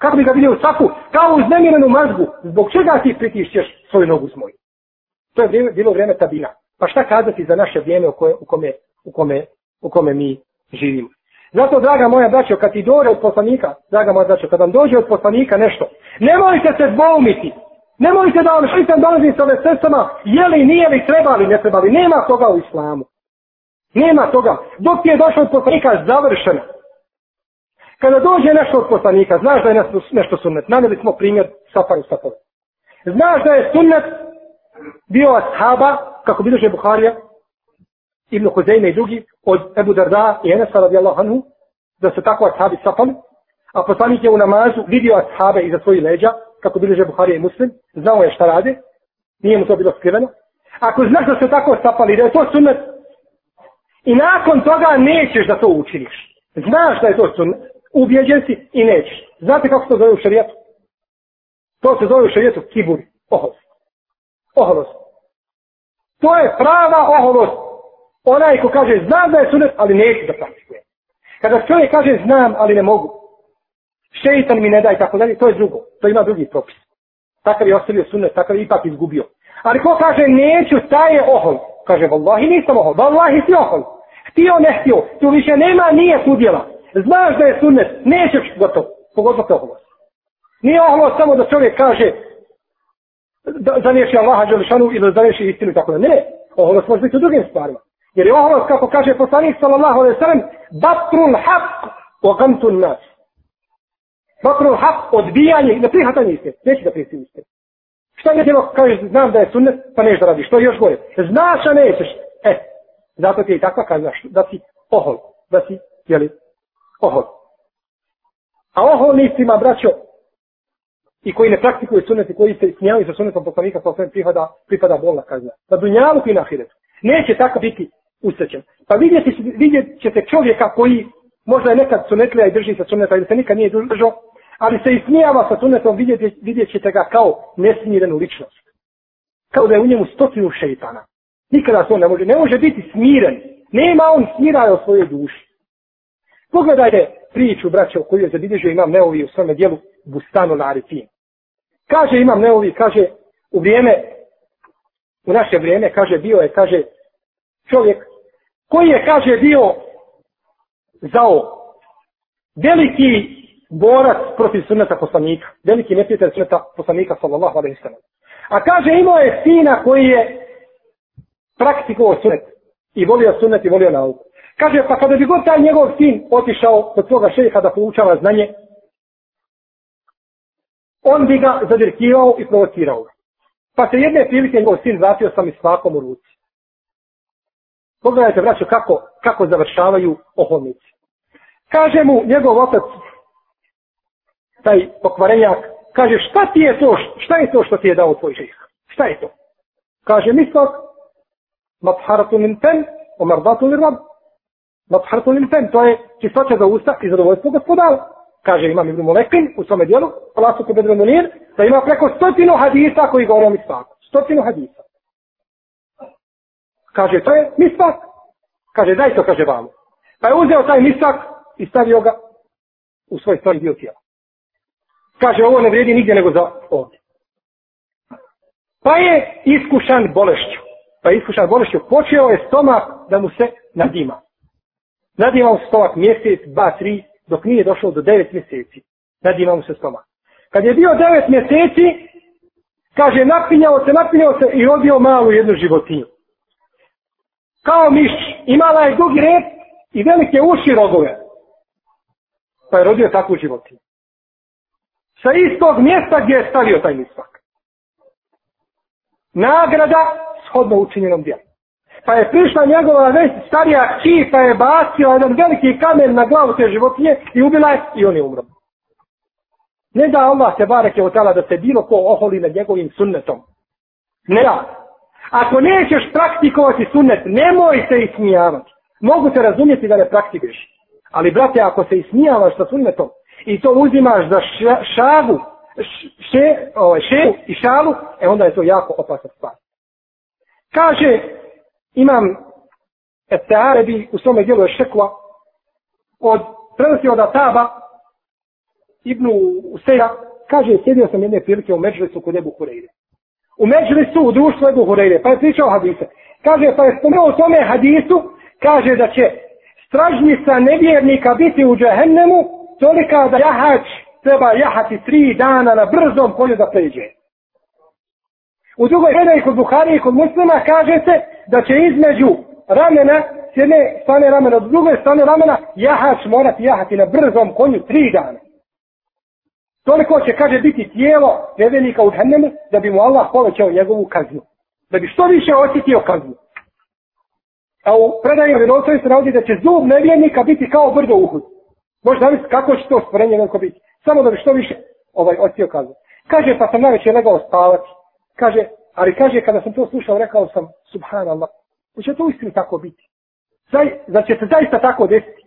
Kako bi ga vidio u sapu? Kao u znemirenu mazgu. Zbog čega ti pritišćeš svoju nogu s moju? To je vrijeme, bilo vrijeme tabina. Pa šta kazati za naše vrijeme u, koje, u, kome, u, kome, u kome mi živimo? Zato, draga moja braćo, kad ti dođe od poslanika, draga moja braćo, kad vam dođe od poslanika nešto, nemojte se dvoumiti, Nemojte da vam šitam dolazi sa vesestama, je li, nije li, treba li, ne treba li. Nema toga u islamu. Nema toga. Dok ti je došao od poslanika, završeno. Kada dođe nešto od poslanika, znaš da je nešto sunnet. Nanili smo primjer safari safari. Znaš da je sunnet bio ashaba, kako bilože Buharija, Ibn Huzeyme i drugi, od Ebu Darda i Enesa radijallahu anhu, da se tako ashabi safali. A poslanik je u namazu vidio ashabe iza svojih leđa, kako bilježe Buharija i Muslim, znao je šta radi, nije mu to bilo skriveno. Ako znaš da se tako stapali, da je to sunnet, i nakon toga nećeš da to učiniš. Znaš da je to sunnet, ubijeđen si i nećeš. Znate kako se to zove u šarijetu? To se zove u šarijetu kibur, oholost. Oholost. To je prava oholost. Onaj ko kaže, znam da je sunnet, ali neću da praktikujem. Kada čovjek kaže, znam, ali ne mogu, šeitan mi ne daj, tako dalje, to je drugo. To ima drugi propis. Takav je ostavio sunnet, takav je ipak izgubio. Ali ko kaže, neću, taj je ohol. Kaže, vallahi nisam ohol, vallahi si ohol. Htio, ne htio, tu više nema, nije sudjela. Znaš da je sunnet, nećeš gotovo, pogotovo te oholost. Nije ohlo samo da čovjek kaže da zaniješi Allaha Đelešanu ili da zaniješi istinu i tako da. Ne, oholost može biti u drugim stvarima. Jer je oholost, kako kaže poslanik sallallahu alaihi sallam, batrun haq o gantun nas. Zapravo hak odbijanje i neprihatanje iste. Neće da prihatanje iste. Šta je djelo, kažeš, znam da je sunnet, pa neš da radiš. Što je još gore? Znaš, a nećeš. E, zato ti je i takva kazna, da si ohol. Da si, jeli, ohol. A oholnicima, braćo, i koji ne praktikuju sunnet i koji se smijali sa sunnetom poslanika, sa osvijem prihoda, pripada bolna kazna. Na dunjalu i na hiretu. Neće tako biti usrećen. Pa vidjeti, vidjet ćete čovjeka koji možda je nekad sunetlija i drži sa sunneta ili se nikad nije držao, ali se ismijava sa sunnetom, vidjet, vidjet ćete ga kao nesmirenu ličnost. Kao da je u njemu stotinu šeitana. Nikada se on ne može, ne može biti smiren. Nema on smiraja o svojoj duši. Pogledajte priču, braće, o kojoj je zabilježio imam neovi u svome dijelu Bustanu na Arifin. Kaže imam neovi, kaže, u vrijeme, u naše vrijeme, kaže, bio je, kaže, čovjek, koji je, kaže, bio zao veliki borac protiv sunneta poslanika. Veliki neprijatelj sunneta poslanika, sallallahu alaihi sallam. A kaže, imao je sina koji je praktikovao sunnet. I volio sunnet i volio nauku. Kaže, pa kada bi god taj njegov sin otišao kod svoga šeha da poučava znanje, on bi ga zadirkivao i provocirao ga. Pa se jedne prilike njegov sin vratio sam i svakom u ruci. Pogledajte, braću, kako, kako završavaju ohodnici. Kaže mu njegov otac, taj pokvarenjak, kaže šta ti je to, šta je to što ti je dao tvoj šeha? Šta je to? Kaže mislok, matharatu min pen, omarvatu li rab. Matharatu min pen, to je čistoća za usta i zadovoljstvo gospodala. Kaže imam Ibn Molekin u svome dijelu, Allah su bedre mulir, da ima preko stotinu hadisa koji govore o mislaku. Stotinu hadisa. Kaže, to je mislak. Kaže, daj to, kaže vam. Pa je uzeo taj mislak i stavio ga u svoj stvari dio tijela. Kaže, ovo ne vredi nigdje nego za ovdje. Pa je iskušan bolešću. Pa je iskušan bolešću. Počeo je stomak da mu se nadima. Nadima mu se stomak mjesec, ba, tri, dok nije došao do devet mjeseci. Nadima mu se stomak. Kad je bio devet mjeseci, kaže, napinjao se, napinjao se i odio malu jednu životinju. Kao miš, imala je dugi rep i velike uši rogove. Pa je rodio takvu životinju sa istog mjesta gdje je stavio taj misvak. Nagrada shodno učinjenom djelom. Pa je prišla njegova već starija či, pa je bacila jedan veliki kamen na glavu te životinje i ubila je i on je umro. Ne da Allah se barek je otala da se bilo ko oholi nad njegovim sunnetom. Ne da. Ako nećeš praktikovati sunnet, nemoj se ismijavati. Mogu se razumjeti da ne praktikuješ. Ali, brate, ako se ismijavaš sa sunnetom, i to uzimaš za ša, šagu, še, ovaj, še i šalu, e onda je to jako opasna stvar. Kaže, imam Ete Arebi u svome dijelu je šekva, od, prenosi od Ataba, Ibnu Useja, kaže, sjedio sam jedne prilike u Međlisu kod Ebu Hureyre. U Međlisu, u društvu Ebu Hureyre, pa je pričao hadise. Kaže, pa je spomenuo u tome hadisu, kaže da će stražnica nevjernika biti u džehennemu, tolika da jahač treba jahati tri dana na brzom konju da pređe. U drugoj predaji kod Buhari i kod muslima kaže se da će između ramena, s jedne strane ramena, s druge strane ramena, jahač morati jahati na brzom konju tri dana. Toliko će, kaže, biti tijelo nevjenika u džennemu da bi mu Allah povećao njegovu kaznu. Da bi što više osjetio kaznu. A u predaju vjerovstvenosti se navodi da će zub nevjenika biti kao brdo uhud. Možeš zamisliti kako će to stvorenje veliko biti. Samo da bi što više ovaj otio kazu. Kaže, pa sam najveće legao spavati. Kaže, ali kaže, kada sam to slušao, rekao sam, subhanallah, hoće to uistinu tako biti. Zaj, znači će se zaista tako desiti.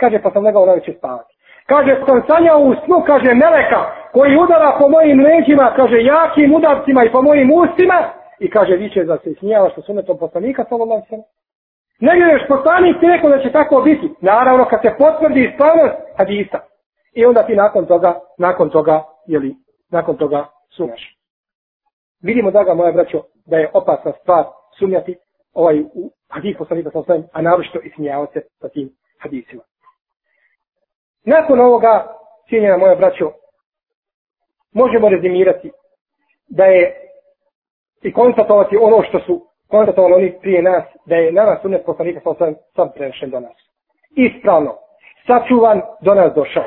Kaže, pa sam legao najveće spavati. Kaže, sam sanjao u snu, kaže, meleka, koji udara po mojim leđima, kaže, jakim udarcima i po mojim ustima, i kaže, viće za se smijala što su netom poslanika, sallallahu Negdje je poslanik ti rekao da će tako biti. Naravno, kad se potvrdi ispravnost hadisa. I onda ti nakon toga, nakon toga, jeli, nakon toga sumnjaš. Vidimo, draga moja braćo, da je opasna stvar sumnjati ovaj u hadis poslanika sa svojim, a naročito i se sa tim hadisima. Nakon ovoga, cijenjena moja braćo, možemo rezimirati da je i konstatovati ono što su konstatovali oni prije nas da je nama sunet poslanika sa sam, sam prenešen do nas. Ispravno, sačuvan do nas došao.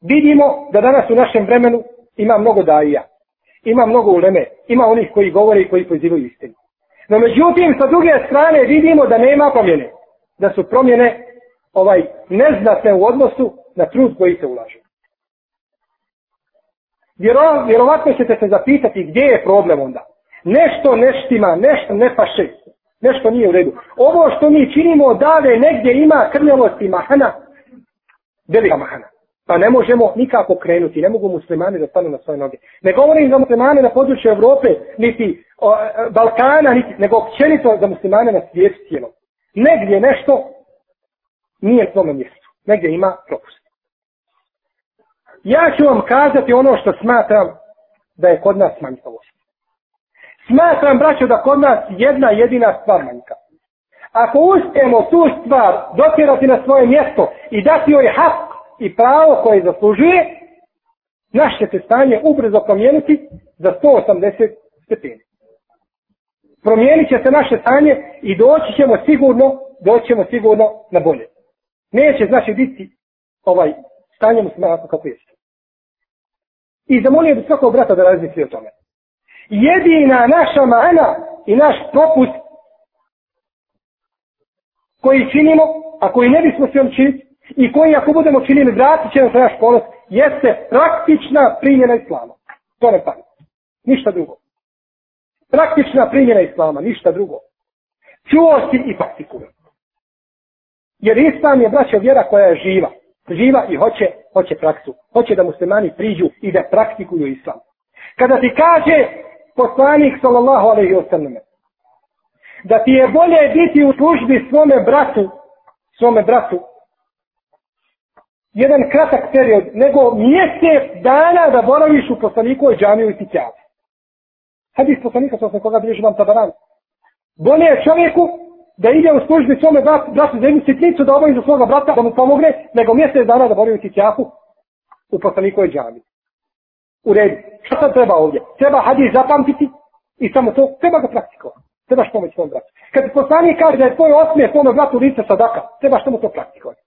Vidimo da danas u našem vremenu ima mnogo daija, ima mnogo uleme, ima onih koji govore i koji pozivaju istinu. No međutim, sa druge strane vidimo da nema promjene, da su promjene ovaj neznatne u odnosu na trud koji se ulažu. Vjero, vjerovatno ćete se zapitati gdje je problem onda. Nešto neštima, nešto ne paše. Nešto nije u redu. Ovo što mi činimo dalje negdje ima krnjelost i mahana. Velika mahana. Pa ne možemo nikako krenuti. Ne mogu muslimani da stanu na svoje noge. Ne govorim za muslimane na području Evrope, niti o, Balkana, niti, nego općenito za muslimane na svijetu cijelom. Negdje nešto nije u tome mjestu. Negdje ima propust. Ja ću vam kazati ono što smatram da je kod nas manjkavost. Smatram, braćo, da kod nas jedna jedina stvar manjka. Ako uspijemo tu stvar dotirati na svoje mjesto i dati joj hak i pravo koje zaslužuje, naš će se stanje ubrzo promijeniti za 180 stepeni. Promijenit će se naše stanje i doći ćemo sigurno, doći ćemo sigurno na bolje. Neće znači biti ovaj stanje muslima kako jeste. I zamolio bi svakog brata da razmisli o tome. Jedina naša mana i naš propust koji činimo, a koji ne bismo se činiti, i koji ako budemo činili, vratit će nam se naš ponos, jeste praktična primjena islama. To ne pari. Ništa drugo. Praktična primjena islama, ništa drugo. Čuo si i praktikuje. Jer islam je braća vjera koja je živa živa i hoće, hoće praksu. Hoće da muslimani priđu i da praktikuju islam. Kada ti kaže poslanik sallallahu alaihi wasallam da ti je bolje biti u službi svome bratu, svome bratu, jedan kratak period, nego mjesec dana da boraviš u poslaniku i džamiju i ti Hadis poslanika sallallahu alaihi wasallam koga bilježi vam tabaran. Bolje je čovjeku da ide u službi svome bratu, bratu za jednu sitnicu da obavi za svoga brata da mu pomogne, nego mjesec dana da boli u sićahu u poslanikoj džami. U redu. Šta sad treba ovdje? Treba hadis zapamtiti i samo to treba ga praktikovati. Trebaš pomoći svom bratu. Kad ti poslanik kaže da je tvoj osmijeh svome bratu lice sadaka, trebaš samo to praktikovati.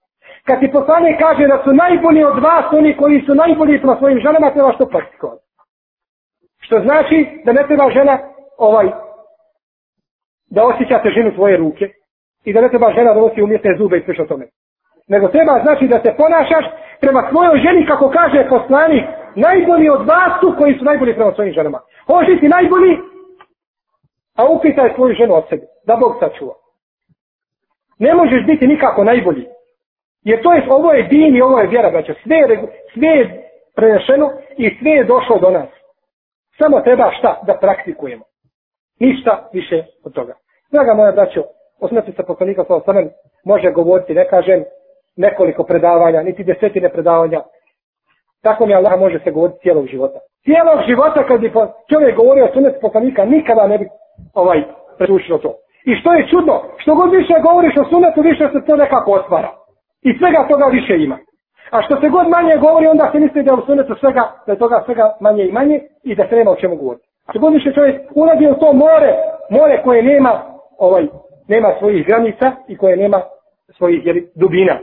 Kad ti poslanik kaže da su najbolji od vas oni koji su najbolji prema svojim ženama, trebaš to praktikovati. Što znači da ne treba žena ovaj da osjeća težinu tvoje ruke i da ne treba žena da nosi umjetne zube i sveš o tome. Nego treba znači da se ponašaš prema svojoj ženi, kako kaže poslanik, najbolji od vas su koji su najbolji prema svojim ženama. Hoži ti najbolji, a upitaj svoju ženu od sebe, da Bog sačuva. Ne možeš biti nikako najbolji. Jer to je, ovo je din i ovo je vjera, braćo. Sve, je, sve je prenešeno i sve je došlo do nas. Samo treba šta? Da praktikujemo. Ništa više od toga. Draga moja braćo, o smrti sa poslanika sa osanem može govoriti, ne kažem, nekoliko predavanja, niti desetine predavanja. Tako mi Allah može se govoriti cijelog života. Cijelog života kad bi čovjek govorio o sunnetu poslanika, nikada ne bi ovaj, pretušilo to. I što je čudno, što god više govoriš o sunnetu, više se to nekako otvara. I svega toga više ima. A što se god manje govori, onda se misli da je u sunnetu svega, da je toga svega manje i manje i da se nema o čemu govoriti. Ako bi se čovjek ulazio u to more, more koje nema ovaj nema svojih granica i koje nema svojih jeli, dubina.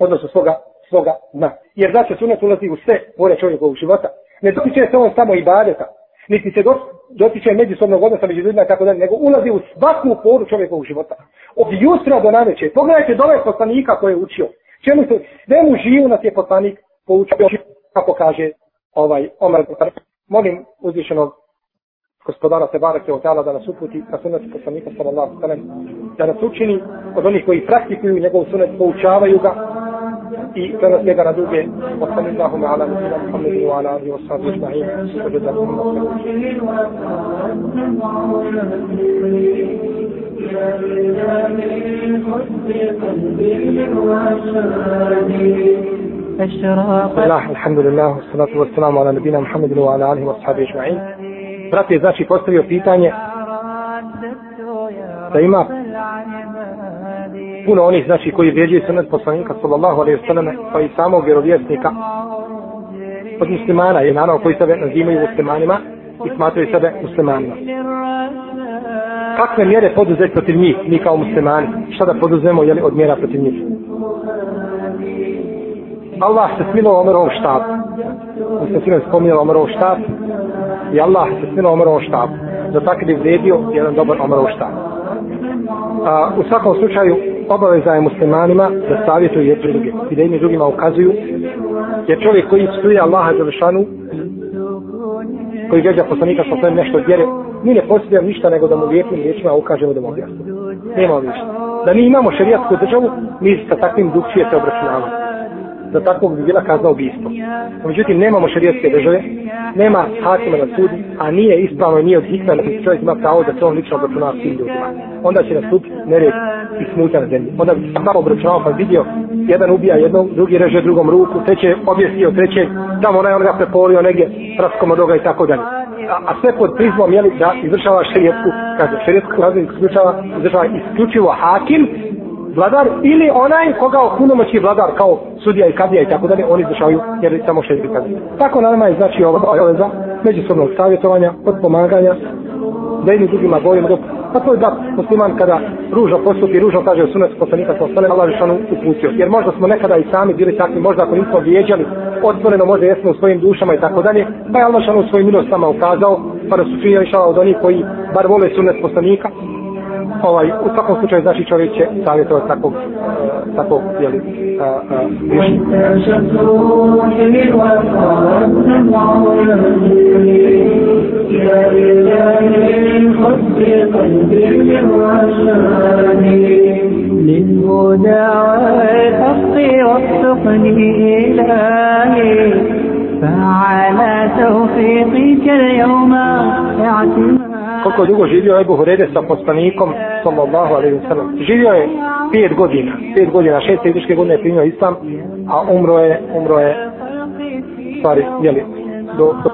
Odnosno svoga svoga dna. Jer da znači, se sunet ulazi u sve more čovjekovog života, ne dotiče se on samo i badeta, niti se dotiče međusobnog odnosa među ljudima tako da nego ulazi u svaku poru čovjekovog života. Od jutra do naveče, pogledajte dole poslanika koje je učio. Čemu se svemu živu nas je poslanik poučio, kako kaže ovaj Omer Potrpa molim uzvišenog gospodara se barake od da nas uputi na sunet poslanika sallallahu sallam da nas učini od onih koji praktikuju njegov sunet, poučavaju ga i prenos njega na duge wa sallallahu me ala nisila muhammedi wa ala adhi wa sallam wa sallam wa sallam wa sallam اشراق الله الحمد لله والصلاة والسلام على نبينا محمد وعلى آله وصحبه أجمعين براتي زاشي بوستر يو بيتاني سيما puno onih znači koji vjeđuju sunet poslanika sallallahu alejhi ve sellem pa i samog vjerovjesnika od muslimana je naravno koji sebe nazivaju muslimanima i smatraju sebe muslimanima kakve mjere poduzeti protiv njih mi kao muslimani šta da poduzemo jeli, od mjera protiv njih Allah se smilo Omerov štab. U se sinoj spomnio Omerov štab. I Allah se smilo Omerov štab. Za tako je vredio jedan dobar Omerov štab. A, u svakom slučaju obaveza je muslimanima da savjetuju jedni drugi. I da jedni drugima ukazuju. Jer čovjek koji stuje Allaha za lišanu, koji gađa poslanika sa svojim nešto vjere, mi ne posljedujem ništa nego da mu lijepim riječima ukažemo da mu objasnimo. Nema ništa. Da mi imamo šarijatsku državu, mi sa takvim dukcije se obračunavamo da tako bi bila kazna ubistva. Međutim, nemamo šarijetske države, nema hakima na sudu, a nije ispravno i nije od hikma, da čovjek ima pravo da se on lično obračunava s tim ljudima. Onda će nastupiti nered i smuta na zemlji. Onda bi sam malo obračunao pa vidio, jedan ubija jednog, drugi reže drugom ruku, treće objesio, treće, tamo onaj onoga prepolio negdje, raskoma doga i tako dalje. A, a sve pod prizmom, jeli, da izvršava šarijetku, kada šarijetku kazna izvršava, izvršava isključivo hakim, vladar ili onaj koga opunomoći vladar kao sudija i kadija i tako dalje, oni izvršavaju jer samo šest bitan. Tako nama je znači ova obaveza međusobnog savjetovanja, odpomaganja, da jednim drugima bojima dok Pa to je da musliman kada ružno postupi, ružno kaže u sunet poslanika sa ostalim, Allah Žešanu uputio. Jer možda smo nekada i sami bili takvi, možda ako nismo vijeđali, otvoreno možda jesmo u svojim dušama i tako dalje, pa je Allah Žešanu svojim milostama ukazao, pa da su činjeli šala od onih koji bar vole sunet poslanika, ovaj, u svakom slučaju znači čovjek će savjetovati takvog, e, takvog jeli, e, e, a, للهدى والحق وفقني إلهي فعلى توفيقك اليوم اعتمد Koliko dugo živio Ebu Hurere sa poslanikom e, sallallahu alaihi wa sallam? Živio je pet godina, pet godina, šeste izviške godine je primio islam, a umro je, umro je, stvari, jeli, do, do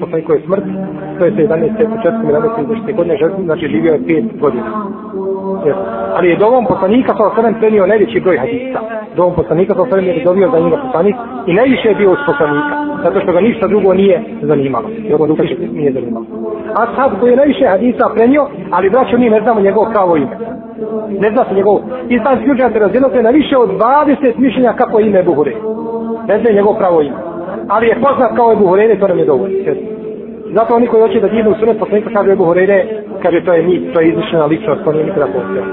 poslanikove smrti, to je sa 11. početkom 11. godine, znači živio je 5 godina. Yes. Ali je dovom poslanika sa osrem prenio najveći broj hadisa. Dovom poslanika sa osrem je dovio za njega poslanik i najviše je bio uz poslanika, zato što ga ništa drugo nije zanimalo. I ovo drugo nije zanimalo. A sad koji je najviše hadisa prenio, ali braćo mi ne znamo njegov pravo ime. Ne zna se njegov. Islam sljučan se razjedno se na više od 20 mišljenja kako ime Buhure. Ne zna njegov pravo ime ali je poznat kao Ebu Horeire, to nam je dovoljno. Zato oni koji hoće da dignu sunet poslanika kaže Ebu Horeire, kaže to je mit, to je izmišljena ličnost, to nije nikada postao.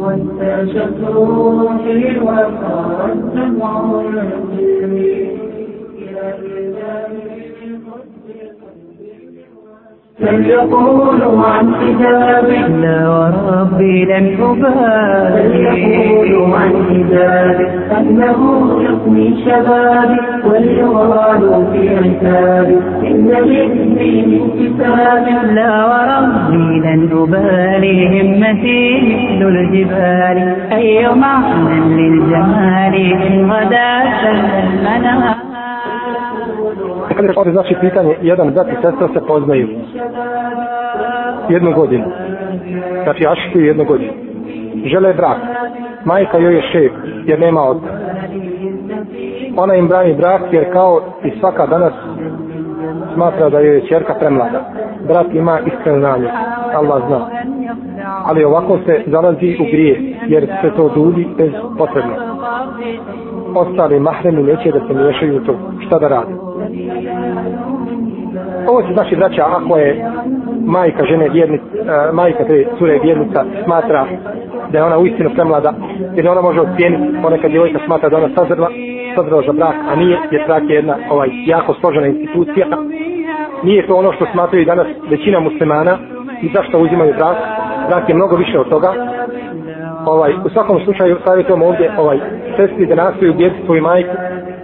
وانت شطر روحي وقال الدمع العظيم فليقولوا عن حجابي لا وربي لن أبالي فليقولوا عن حجابي أنه يقوي شبابي وليغالوا في عتابي إن جسمي من كتابي لا وربي لن أبالي همتي مثل الجبال أي معنى للجمال إن غدا المنام kada je znači pitanje, jedan brat i sestra se poznaju jednu godinu. Znači, ja što je jednu godinu. Žele brak. Majka joj je šef, jer nema oca. Ona im brani brak, jer kao i svaka danas smatra da joj je čerka premlada. Brat ima iskren znanje. Allah zna. Ali ovako se zalazi u grije, jer se to dudi bez potrebno ostali mahremi neće da se miješaju tu. Šta da radi? Ovo se znači vraća ako je majka žene vjernica, uh, e, majka te cure vjernica smatra da je ona uistinu premlada, jer ona može ocijeniti, ponekad djevojka smatra da ona sazrla, sazrla za brak, a nije, jer brak je jedna ovaj, jako složena institucija. Nije to ono što smatraju danas većina muslimana i zašto uzimaju brak. Brak je mnogo više od toga, ovaj, u svakom slučaju savjetujem ovdje ovaj, sestri da nastoji ubijeti svoju majku,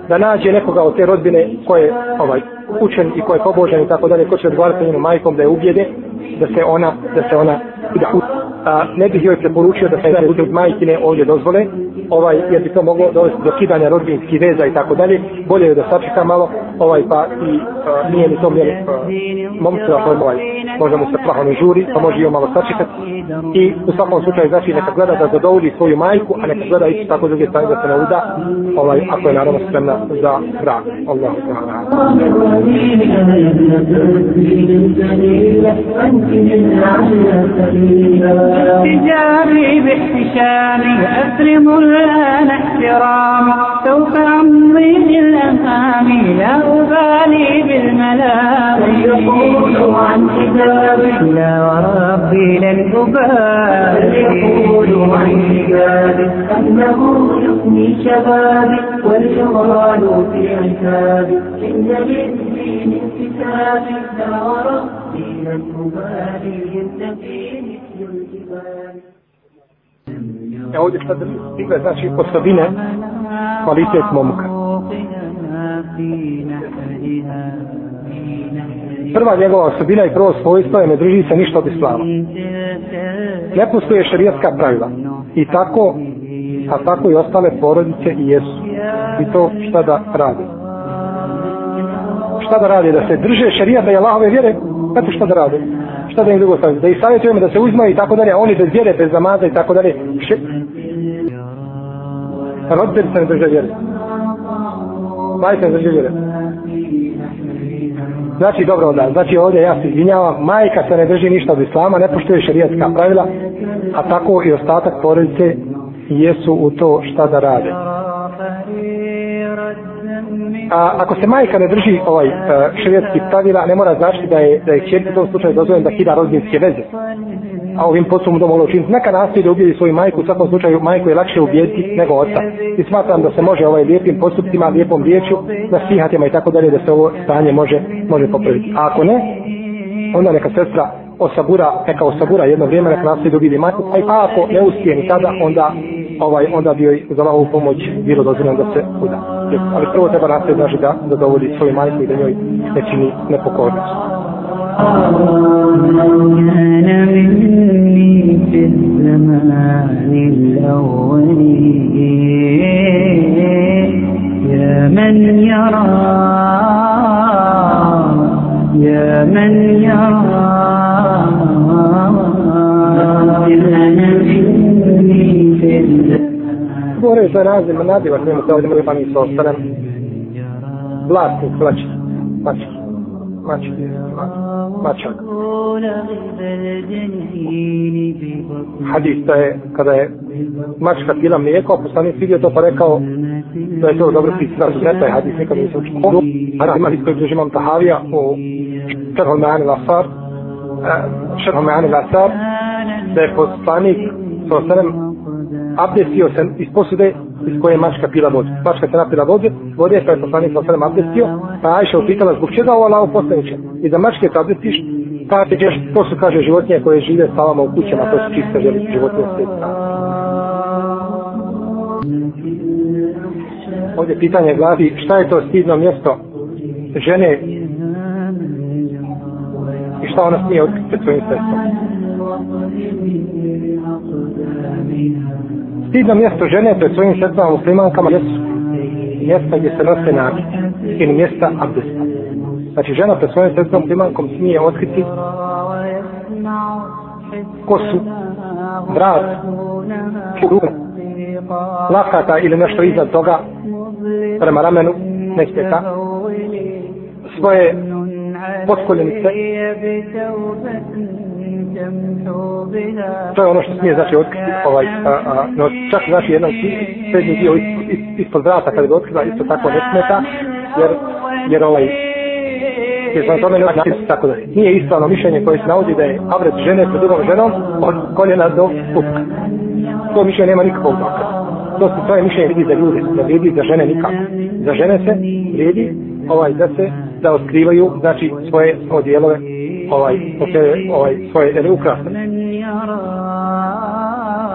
da nađe nekoga od te rodbine ko je ovaj, učen i ko je pobožen i tako dalje, ko će odgovarati njenom majkom da je ubijede, da se ona, da se ona da a, ne bih joj preporučio da se bude od majkine ovdje dozvole, ovaj, jer bi to moglo dovesti do kidanja rodbinskih veza i tako dalje, bolje je da sačeka malo, ovaj, pa i a, nije mi to mjer momcu, ako pa ovaj, možda mu se plaho ne žuri, pa može i malo sačekati. I u svakom slučaju, znači, neka gleda da zadovolji svoju majku, a neka gleda isto tako druge stane da se ne uda, ovaj, ako je naravno spremna za brak. Allah, Allah, Allah. Allah. تجاري باحتشامي أكرم الآن احترام سوف أمضي للأمام لا أبالي بالملام يقول عن كتابي لا وربي لن أبالي يقول عن كتابي أنه يثني شبابي والجمال في عتابي إن من كتابي لا وربي لن أبالي E ovdje sad stigle, znači, osobine, kvalitet momka. Prva njegova osobina i prvo svojstvo je ne drži se ništa od islama. Ne postoje šarijatska pravila. I tako, a tako i ostale porodice i jesu. I to šta da radi? Šta da radi? Da se drže šarijata i Allahove vjere? Kako šta da radi? Šta da im drugo stavljaju? Da ih savjetujemo da se uzmaju i tako dalje, oni bez vjere, bez namaza i tako dalje roditelj sam držao vjeru. Majka sam držao vjeru. Znači, dobro, da, znači ovdje ja se izvinjavam, majka se ne drži ništa od islama, ne poštuje šarijatska pravila, a tako i ostatak porodice jesu u to šta da rade. A ako se majka ne drži ovaj e, šarijatski pravila, ne mora značiti da je, da je čerpi u tom slučaju dozvojen da kida rodinske veze a ovim postupom to mogla učiniti. Neka nastoji da ubijedi svoju majku, u svakom slučaju majku je lakše ubijediti nego oca. I smatram da se može ovaj lijepim postupima, lijepom riječu, da stihatima i tako dalje, da se ovo stanje može, može popraviti. A ako ne, onda neka sestra osabura, neka osabura jedno vrijeme, neka nastoji da ubijedi majku, a pa pa ako ne uspije ni tada, onda ovaj onda bi joj za lahovu pomoć bilo dozirano da se uda. Ali prvo treba nastaviti znači, da, da dovodi svoju majku i da njoj ne čini nepokornost. كان مني في الزمان الأول يا من يرى يا من يرى Govorio je to razne manade, vas nema kao da mogu pamiti sa ostanem. Vlasnik, hlači, pački. mačak. Znači, znači, znači, hadis to je, kada je mačka pila mlijeko, poslanik vidio to pa rekao, to je to dobro pisa, da su ne, taj hadis nikad nisu učinio. Hada ima hadis koji bliži imam Tahavija u Šerhul Me'an al-Asar, e, Šerhul Me'an al-Asar, da je poslanik, sa osanem, abdesio se iz posude iz koje je mačka pila vodu. Mačka se napila vodu, vodu je kada je poslanik sa sredem abdestio, pa Ajša upitala zbog čega ovo lao postaviće. I da mačke te abdestiš, pa ćeš, to su kaže životinje koje žive s u kućama, to su čiste želi, životinje sve. Ovdje pitanje glavi, šta je to stidno mjesto žene i šta ona smije otkriti svojim sredstvom? Stidno mjesto žene pred svojim sestama muslimankama jesu mjesta gdje se nose nakit ili mjesta abdesta. Znači žena pred svojim sestama muslimankom smije otkriti kosu, vrat, čurum, lakata ili nešto iznad toga prema ramenu nekde ta svoje potkoljenice To je ono što smije znači otkriti ovaj, a, a, no čak znači jedan srednji dio ispod vrata kada ga otkriva isto tako ne smeta, jer, jer ovaj je za tome znači tako da nije ispravno mišljenje koje se navodi da je avret žene sa drugom ženom od koljena do pupka. To mišljenje nema nikakvog doka. To, to je mišljenje vidi za ljude, da vidi za žene nikako. Za žene se vidi ovaj da se da otkrivaju znači svoje odjelove ovaj svoje ovaj svoje ruka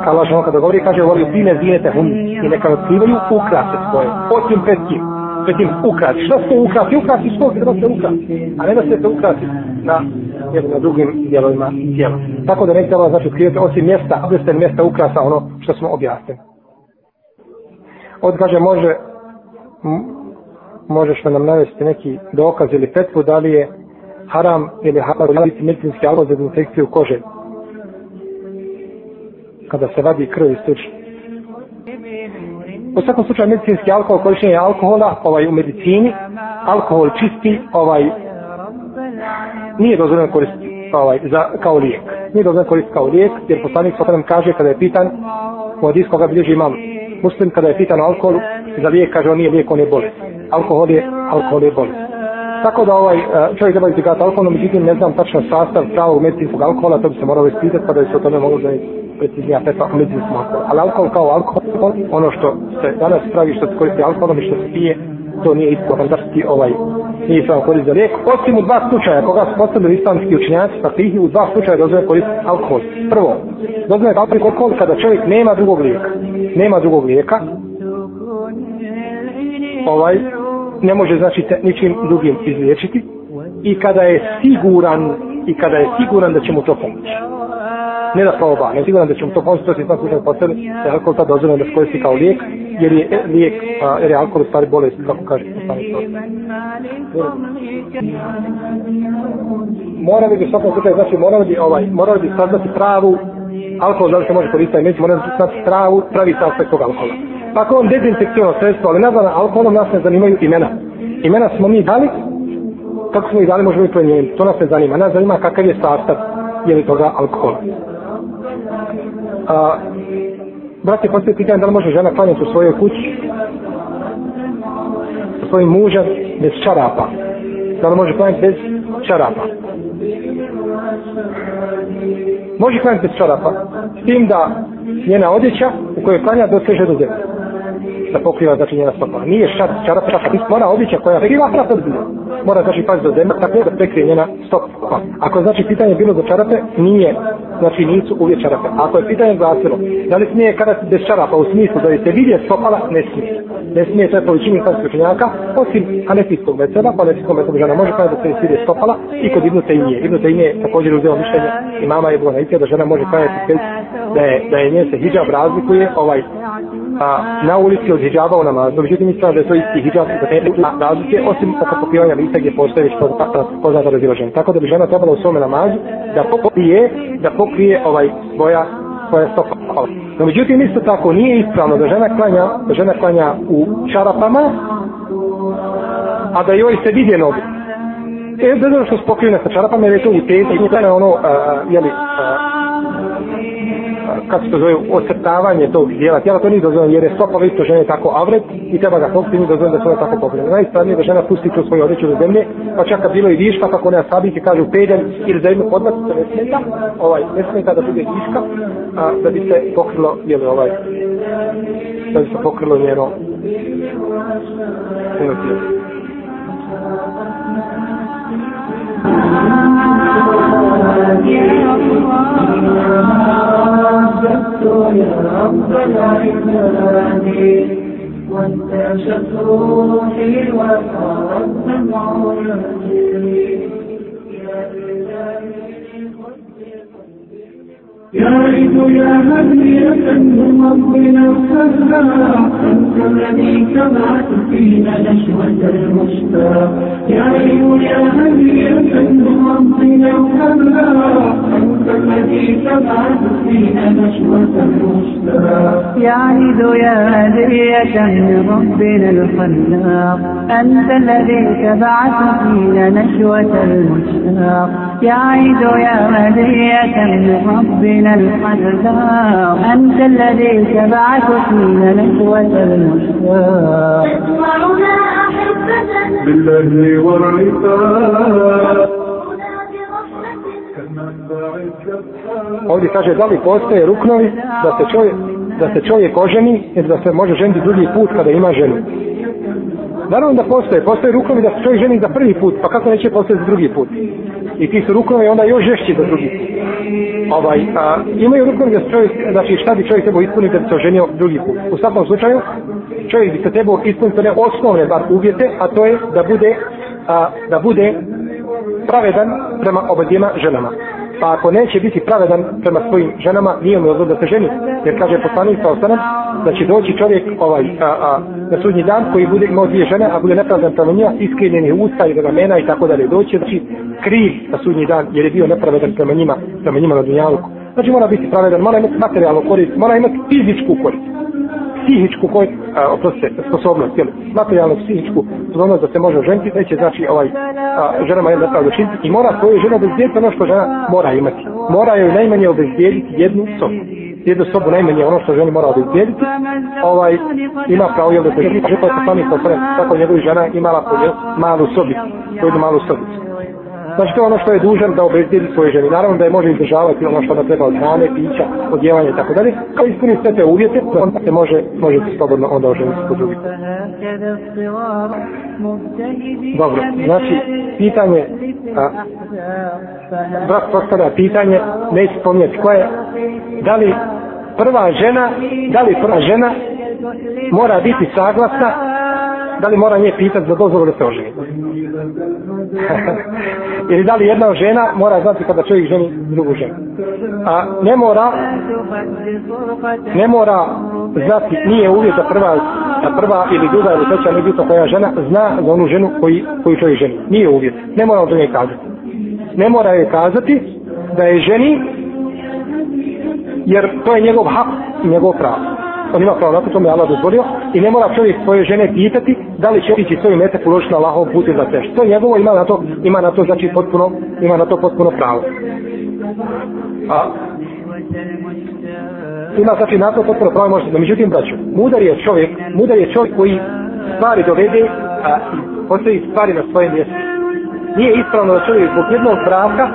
Allah žena kada govori kaže voli bine zine te hum i neka otkrivaju ukrase svoje osim pred kim pred kim ukrasi što su ukrasi ukrasi što treba se ukrasi a ne da se to ukrasi na jer na drugim dijelovima tijela tako da ne treba znači otkrivati osim mjesta obvesten mjesta ukrasa ono što smo objasnili od kaže može možeš li nam navesti neki dokaz ili petvu da li je haram ili haram raditi medicinski alo za infekciju kože kada se vadi krv i stuči. U svakom slučaju medicinski alkohol korištenje alkohola ovaj, u medicini, alkohol čisti, ovaj, nije dozvoljeno koristiti ovaj, za, kao lijek. Nije dozvoljeno koristiti kao lijek, jer poslanik sa kaže kada je pitan, u hadijskog bilježi imam muslim, kada je pitan o alkoholu, za lijek, kaže on nije lijek, on je bolest. Alkohol je, alkohol je bolest. Tako da ovaj e, čovjek treba izbjegati alkohol, međutim ne znam tačno sastav pravog medicinskog alkohola, to bi se moralo ispitati pa da bi se o tome mogu znači preciznija petva u medicinskom alkoholu. Ali alkohol kao alkohol, ono što se danas pravi što se koristi alkoholom i što se pije, to nije isto standardski ovaj nije isto koristi za lijek. Osim u dva slučaja, koga su postavili islamski učinjaci, pa tih u dva slučaja dozove koristi alkohol. Prvo, dozove alkohol kada čovjek nema drugog lijeka. Nema drugog lijeka, ovaj, ne može znači te, ničim drugim izliječiti i kada je siguran i kada je siguran da će mu to pomoći. Ne da slovo ba, ne siguran da će mu to pomoći, to će znači da postavlja da je alkohol tad dozvoljeno da skoristi kao lijek, jer je lijek, a, jer je alkohol stvari bolest, kako kaže. Mora bi u svakom slučaju, znači mora bi, ovaj, mora bi saznati pravu alkohol, da li se može koristiti, neće mora bi saznati pravu, pravi sastoj tog alkohola pa ako on dezinfekcijeno sredstvo, ali nazvan alkoholom nas ne zanimaju imena. Imena smo mi dali, kako smo ih dali možemo i promijeniti. To nas ne zanima. Nas zanima kakav je sastav je li toga alkohola. A, brate, postoje pitanje da li može žena klanjati u svojoj kući sa svojim mužem bez čarapa. Da li može klanjati bez čarapa. Može klanjati bez čorapa, s tim da njena odjeća u kojoj klanja doseže do zemlje da pokriva začinjena stopa. Nije šar, čarap, čarap, mora obića koja kriva, čarap, mora znači pati do zemlja, tako da prekrije njena stopa. Ako znači pitanje bilo za čarape, nije, znači nisu uvijek čarape. Ako je pitanje glasilo, da li smije kada bez čarapa, u smislu da li se vidje stopala, ne smije. Ne smije to je povećini kada činjaka, osim anefiskog metoda, pa anefiskog metoda žena može kada da se vidje stopala i kod ibnute i nije. Ibnute i nije također uzeo mišljenje i mama je bila na da žena može kada da, da je, da je nje se hijab razlikuje, ovaj, na, na ulici od hijjaba u namazu. Međutim, mislim da je to isti hijjab i da ne budu razlike, osim oko pokrivanja lica gdje postoje već poznata razilaženja. Tako da bi žena trebala u svome namazu da pokrije, da pokrije ovaj svoja koja stopala. No međutim isto tako nije ispravno da žena klanja, da žena klanja u čarapama, a da joj se vidje nogi. E, da znam što se pokrije na čarapama, jer je to u tezi, to je ono, uh, jeli, uh, kako se to zove, osrtavanje tog dijela tijela, to nije dozvoljeno, jer je stopa isto žene tako avret i treba ga pokriti, nije dozvoljeno da se ona tako pokrije. Najstranije da žena pusti tu svoju odreću do zemlje, pa čak kad bilo i viška, kako ona sabike kaže u pedelj ili zemlju podlaci, to ne smeta, ovaj, ne smeta da bude viška, a, da bi se pokrilo, jel, ovaj, da bi se pokrilo njeno, njeno tijelo. وانت شكر روحي وصارت دمع يهدي يا عيد يا هدية ربنا الخلاق أنت الذي تبعث فينا نشوة المشتاق يا عيد يا هدية ربنا الخلاق أنت الذي تبعث فينا نشوة المشتاق يا عيد يا هدية ربنا الخلاق أنت الذي تبعث فينا نشوة المشتاق يا عيد يا هدية ربنا من الأنذار أنت الذي تبعث فينا نسوة المشتاق بالله والعباد Ovdje kaže da li postoje ruknovi da se čovjek, da se čovjek oženi jer da se može ženiti drugi put kada ima ženu. Naravno da postoje, postoje ruknovi da se čovjek ženi za prvi put, pa kako neće postoje za drugi put? I ti su ruknovi onda još žešći za drugi put ovaj, a, imaju rukom gdje čovjek, znači šta bi čovjek trebao ispuniti da bi se oženio drugi put. U svakom slučaju, čovjek bi se trebao ispuniti one osnovne bar uvjete, a to je da bude, a, da bude pravedan prema obadjema ženama pa ako neće biti pravedan prema svojim ženama, nije mu da se ženi. Jer kaže poslanik sa osanem, da će doći čovjek ovaj, a, a, na sudnji dan koji bude imao dvije žene, a bude nepravedan prema njima, iskrenjeni usta i ramena i tako dalje. Doći, znači, kriv na sudnji dan jer je bio nepravedan prema njima, prema njima na dunjaluku. Znači mora biti pravedan, mora imati materijalnu korist, mora imati fizičku korist psihičku koj, a, oprosti, sposobnost, jel, materijalnu psihičku sposobnost da se može ženiti, neće znači ovaj, a, ženama jedna pravda činiti i mora svoju ženu obezbijediti ono što žena mora imati. Mora joj najmanje obezbijediti jednu sobu. Jednu sobu najmanje ono što ženi mora obezbijediti, ovaj, ima pravo, jel, da se pa žena, žena pa je sami sa pa tako njegovih žena imala po malu sobicu, po jednu malu sobicu. Znači to je ono što je dužan da obezbedi svoje ženi. Naravno da je može izdržavati ono što da treba od hrane, pića, odjevanja i tako dalje. Kad ispuni sve te uvjete, onda se može, može se slobodno onda oženiti po drugi. Dobro, znači pitanje, a, brat postavlja pitanje, neće spomnjeti koje, da li prva žena, da li prva žena mora biti saglasna da li mora nje pitati za dozvolu da se oženi? Ili da li jedna žena mora znati kada čovjek ženi drugu ženu? A ne mora, ne mora znati, nije uvijek da prva, da prva ili druga ili treća, ne bitno koja žena zna za onu ženu koji, koju čovjek ženi. Nije uvijek, ne mora o njej kazati. Ne mora je kazati da je ženi, jer to je njegov hak i njegov pravo on ima pravo na to, to mu je Allah dozvolio i ne mora čovjek svoje žene pitati da li će otići svoj metak uložiti na lahom putu za sve. Što je njegovo ima na to, ima na to znači potpuno, ima na to potpuno pravo. A? Ima znači na to potpuno pravo možete, no međutim braću, mudar je čovjek, mudar je čovjek koji stvari dovede, a postoji stvari na svojem mjestu. Nije ispravno da čovjek zbog jednog bravka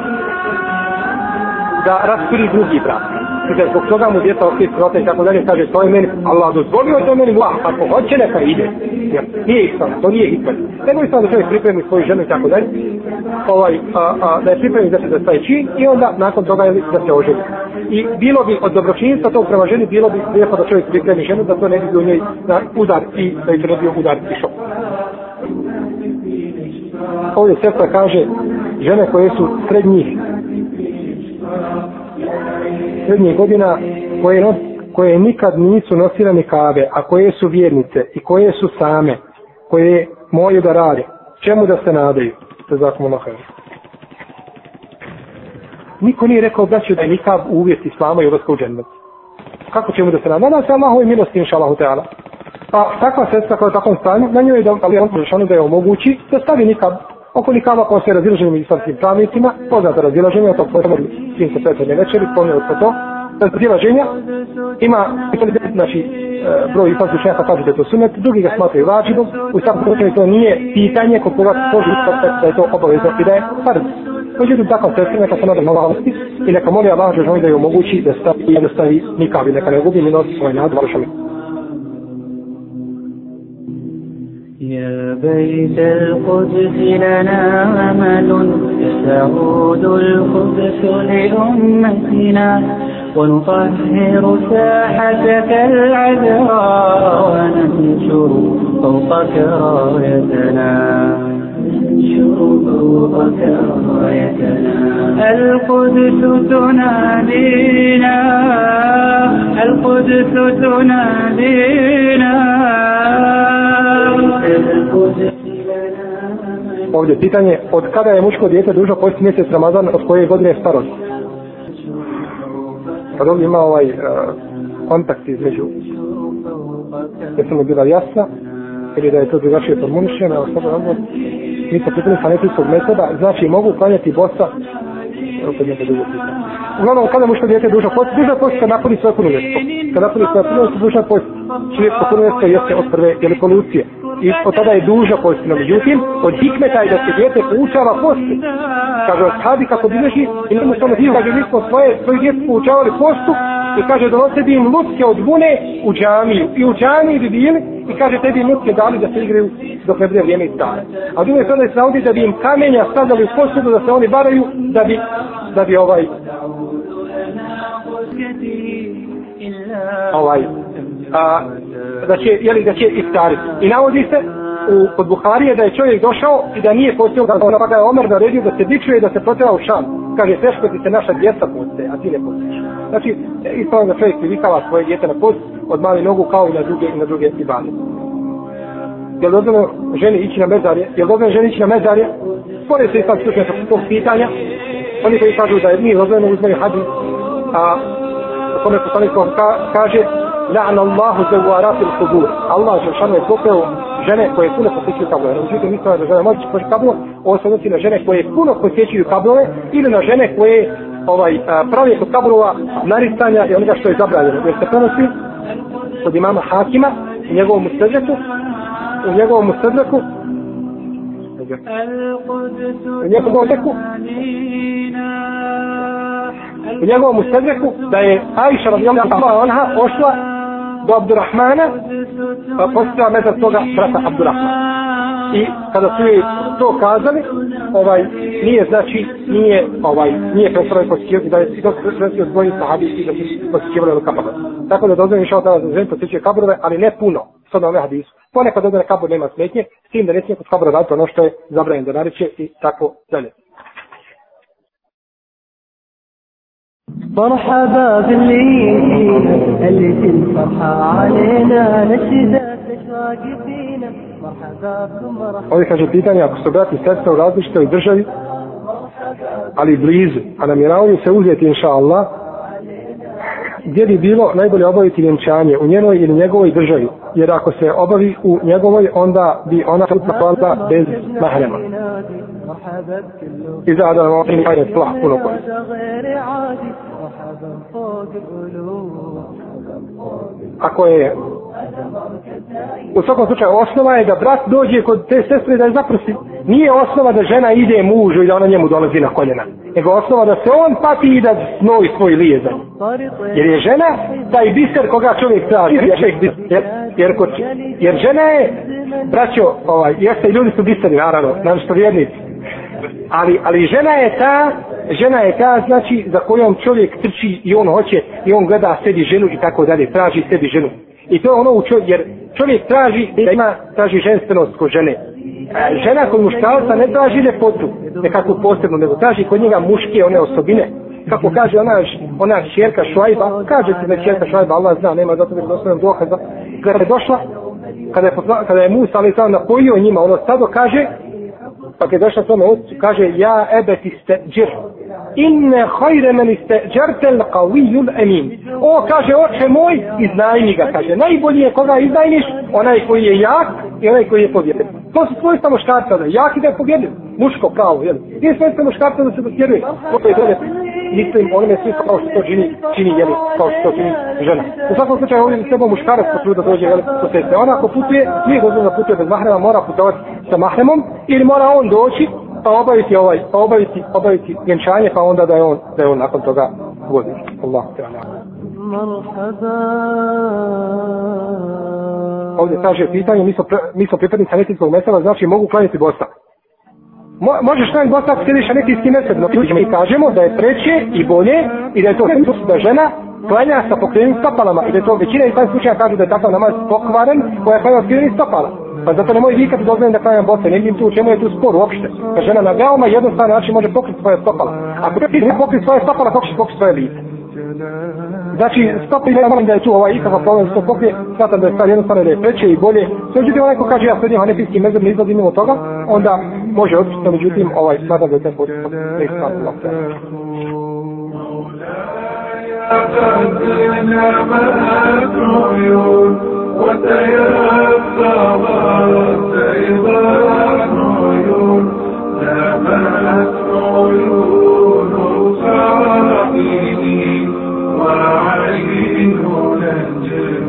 da raspiri drugi bravka zaštite, zbog toga mu djeta ostaje strote i tako dalje, kaže, to je meni, Allah dozvolio to meni, vlah, pa ako hoće neka ide. Ja, nije islam, to nije islam. Nego islam da čovjek pripremi svoju ženu i tako dalje, ovaj, a, a, da je pripremi da znači, se da staje čin i onda nakon toga je da se oživi. I bilo bi od dobročinjstva tog prema ženi, bilo bi lijepo da čovjek pripremi ženu, da to ne bi bio njej na udar i da je trebio udar i šok. Ovdje sestra kaže, žene koje su srednjih srednjih godina koje, nos, koje nikad nisu nosile nikabe, a koje su vjernice i koje su same, koje moju da rade, čemu da se nadaju? To je zakon Niko nije rekao braću da je nikab uvjet islama i odlaska u džennet. Kako čemu da se nadaju? Nadam se Allahove milosti, inša Allahu Teala. Pa takva sredstva koja je u takvom stanju, na njoj je da, da, da, da, da je omogući da stavi nikab oko nikama koja se razilaženim islamskim pravnicima, poznata razilaženja, to pojemo u cijem se petrne večeri, spomnio smo to, razilaženja, ima, znači, e, broj islamski učenjaka kaže da je to sunet, drugi ga smatraju vađivom, u svakom slučaju to nije pitanje kod koga se složi da je to obavezno i da je farz. Međutim, tako se sve neka se nadam na vlasti i neka moli Allah da je omogući da stavi i ne stavi nikavi, neka ne gubi minuti svoje nadvaršame. Neka يا بيت القدس لنا أمل يستعود القدس لأمتنا ونطهر ساحتك العذراء وننشر فوقك رايتنا القدس تنادينا القدس تنادينا Ovdje pitanje, od kada je muško djete dužno posti mjesec Ramazan, od koje godine je starost? Pa dobro ima ovaj uh, kontakt između jesam li bila jasna ili da je to drugačije formunišeno, ali sada nam mi se pitali fanetijskog metoda, znači mogu klanjati bosa Opet neka druga pitanja. Uglavnom, kada muško djete duža posti, duža posti kada napuni svoje puno mjesto. Kada napuni svoje puno mjesto, duža posti. Čovjek po puno mjesto jeste od prve evolucije. Je i od tada je duža posljedno. Međutim, od hikmeta je da se djete poučava postu. Kaže, odhadi kako bileži, i nemoj samo dio. Kaže, mi smo svoje, svoje djete poučavali postu i kaže, donose bi im lutke od vune u džamiju. I u džamiji bi bili i kaže, te bi lutke dali da se igraju dok ne bude vrijeme i stane. A drugo je sada je snaudi da bi im kamenja stavljali u posljedno da se oni baraju da bi, da bi ovaj... Ovaj a, da će, jeli, da će iftariti. I navodi se u, kod Buharije da je čovjek došao i da nije postao da ono pa je Omer naredio da se dičuje i da se proteva u šan. Kaže, teško ti se naša djeca poste, a ti ne postiš. Znači, ispravljeno da čovjek privikava svoje djete na post od mali nogu kao i na druge i na druge i bane. Je li dozvoljeno ženi ići na mezarje? Je li dozvoljeno ženi ići na mezarje? Spore se istan slučaj sa tog pitanja. Oni koji kažu da je nije dozvoljeno uzmeju hadis, a kome poslanik ka, kaže لعن الله زوارات القبور الله جل شانه يتوقعه žene koje puno posjećuju kablove. Uđite mi da žene moći posjeći kablove, ovo se odnosi na žene koje puno posjećuju kablove ili na žene koje ovaj, pravije kod kablova naristanja i onoga što je zabranjeno. Jer se prenosi kod imama Hakima u njegovom sredžetu, u njegovom sredžetu, u njegovom teku, u njegovom sredžetu, da je Aisha radijalna kablova onha ošla do Abdurrahmana, pa postoja metar toga brata Abdurrahmana. I kada su joj to kazali, ovaj, nije znači, nije, ovaj, nije predstavljeno posjećivati, da je svi to predstavljeno zbrojni sahabi i da su posjećivali ili kabrove. Tako da dozvijem išao da zem posjećuje kabrove, ali ne puno, s odnog ne hadisu. Ponekad dozvijem kabrove nema smetnje, s tim da ne smije kod kabrove raditi ono što je zabranjeno da nariče i tako dalje. مرحبا Ovdje kaže pitanje, ako su brati sestra u različitoj državi, ali blizu, a namiravaju se uzeti, inša Allah, gdje bi bilo najbolje obaviti vjenčanje, u njenoj ili njegovoj državi, jer ako se obavi u njegovoj, onda bi ona sutna kvalita bez mahrema. I zada nam ovdje nije tla, puno koji. Ako je u svakom slučaju osnova je da brat dođe kod te sestre da je zaprosi. Nije osnova da žena ide mužu i da ona njemu dolazi na koljena. Nego osnova da se on pati i da snovi svoj lijezan. Jer je žena taj biser koga čovjek traži. Jer, jer, kod, jer žena je, braćo, ovaj, jeste i ljudi su biseri, naravno, nam što vjernici. Ali, ali žena je ta žena je ta znači za kojom čovjek trči i on hoće i on gleda sebi ženu i tako dalje, traži sebi ženu. I to je ono u čovjek, jer čovjek traži da ima, traži ženstvenost kod žene. Žena kod muškalca ne traži lepotu, nekakvu posebnu, nego traži kod njega muške one osobine. Kako kaže ona, ona čerka Šuajba, kaže se da čerka Šuajba, Allah zna, nema zato mi dosta dokaza. Kada je došla, kada je, posla, kada je Musa, ali sam napojio njima, ono sado kaže, pa kada je došla svome otcu, kaže, ja ebe ti ste džir, inne hajre meni ste džertel kavijul emin. O, kaže, oče moj, iznajmi ga, kaže. Najbolji je koga iznajmiš, onaj koji je jak i onaj koji je pobjedan. To su svojstva muškarca, da jak i da je pobjedan. Muško, pravo, jel? Nije svojstva muškarca da se dosjeruje. To je dole, mislim, on je svi kao što to čini, čini, jel? Kao što to čini žena. U svakom slučaju, ovdje je sebo muškarac ko da dođe, jel? Ko se ona ako putuje, nije godinu da putuje bez mahrema, mora putovati sa mahremom, ili mora on doći, pa obaviti ovaj, pa obaviti, obaviti vjenčanje, pa onda da je on, da je on nakon toga godin. Allah. Ovdje kaže pitanje, mi smo, pre, mi smo pripadnici anestetskog mesela, znači mogu klanjati bosta. Mo, možeš klanjati bosta ako sljedeš anestetski mesel, no ti kažemo da je preće i bolje i da je to da žena klanja sa pokrivenim stopalama i da to većina i sam slučaja kažu da je takav namaz pokvaren koja je klanja skrivenim stopala. Pa zato nemoj vikati da ozmijem da klanjam bose, ne vidim tu u čemu je tu spor uopšte. Kad pa žena na veoma jednostavno način može pokriti svoje stopala. Ako ti ne pokriti svoje stopala, kako ćeš pokriti svoje lice? Znači, stop i nemam da je tu ovaj ikakav problem s to pokrije, smatram da je stvar jednostavno da je preće i bolje. Sve uđutim, onaj ko kaže ja srednjih anepijski mezor ne izlazim od toga, onda može odpisati, međutim, ovaj smatram da je taj put nekakav problem. قدنا مات عيون وتيسرت أيضا عيون نامت عيون صالحين وعين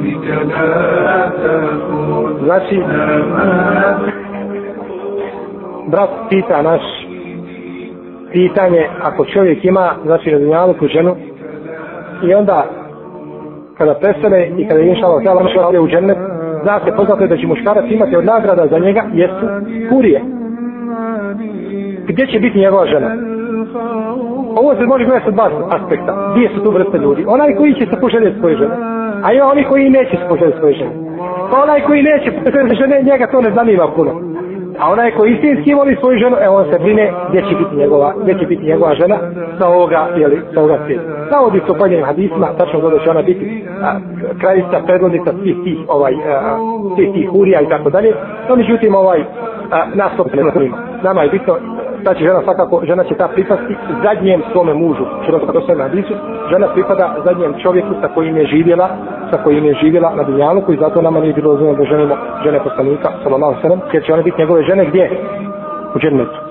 بك لا تكون نامت Brat, pita naš, pitanje, ako čovjek ima, znači na dunjalu ženu, i onda kada prestane i kada inša Allah tjela mušla u džennet, zna se poznato je da će muškarac imati od nagrada za njega, jesu kurije. Gdje će biti njegova žena? Ovo se može gledati sa dva aspekta. Dvije su tu vrste ljudi. Onaj koji će se poželjeti svoje žene. A ima oni koji neće se poželjeti svoje žene. Pa onaj koji neće poželjeti žene, njega to ne zanima puno. A onaj ko istinski voli svoju ženu, evo on se brine gdje će biti njegova, gdje će biti njegova žena sa ovoga, jeli, sa ovoga svijeta. Na ovdje su opaljenim hadisma, tačno gleda će ona biti a, krajista, predvodnica svih tih, ovaj, a, svih tih hurija i tako dalje. No, međutim, ovaj, a, nas to ne zanima. Nama je bitno znači žena svakako, žena će ta pripasti zadnjem svome mužu, što je to sve na Hadisu, žena pripada zadnjem čovjeku sa kojim je živjela, sa kojim je živjela na Dunjalu, koji zato nama nije bilo zunjeno da ženimo žene poslanika, salam alaihi sallam, jer će one biti njegove žene gdje? U džernetu.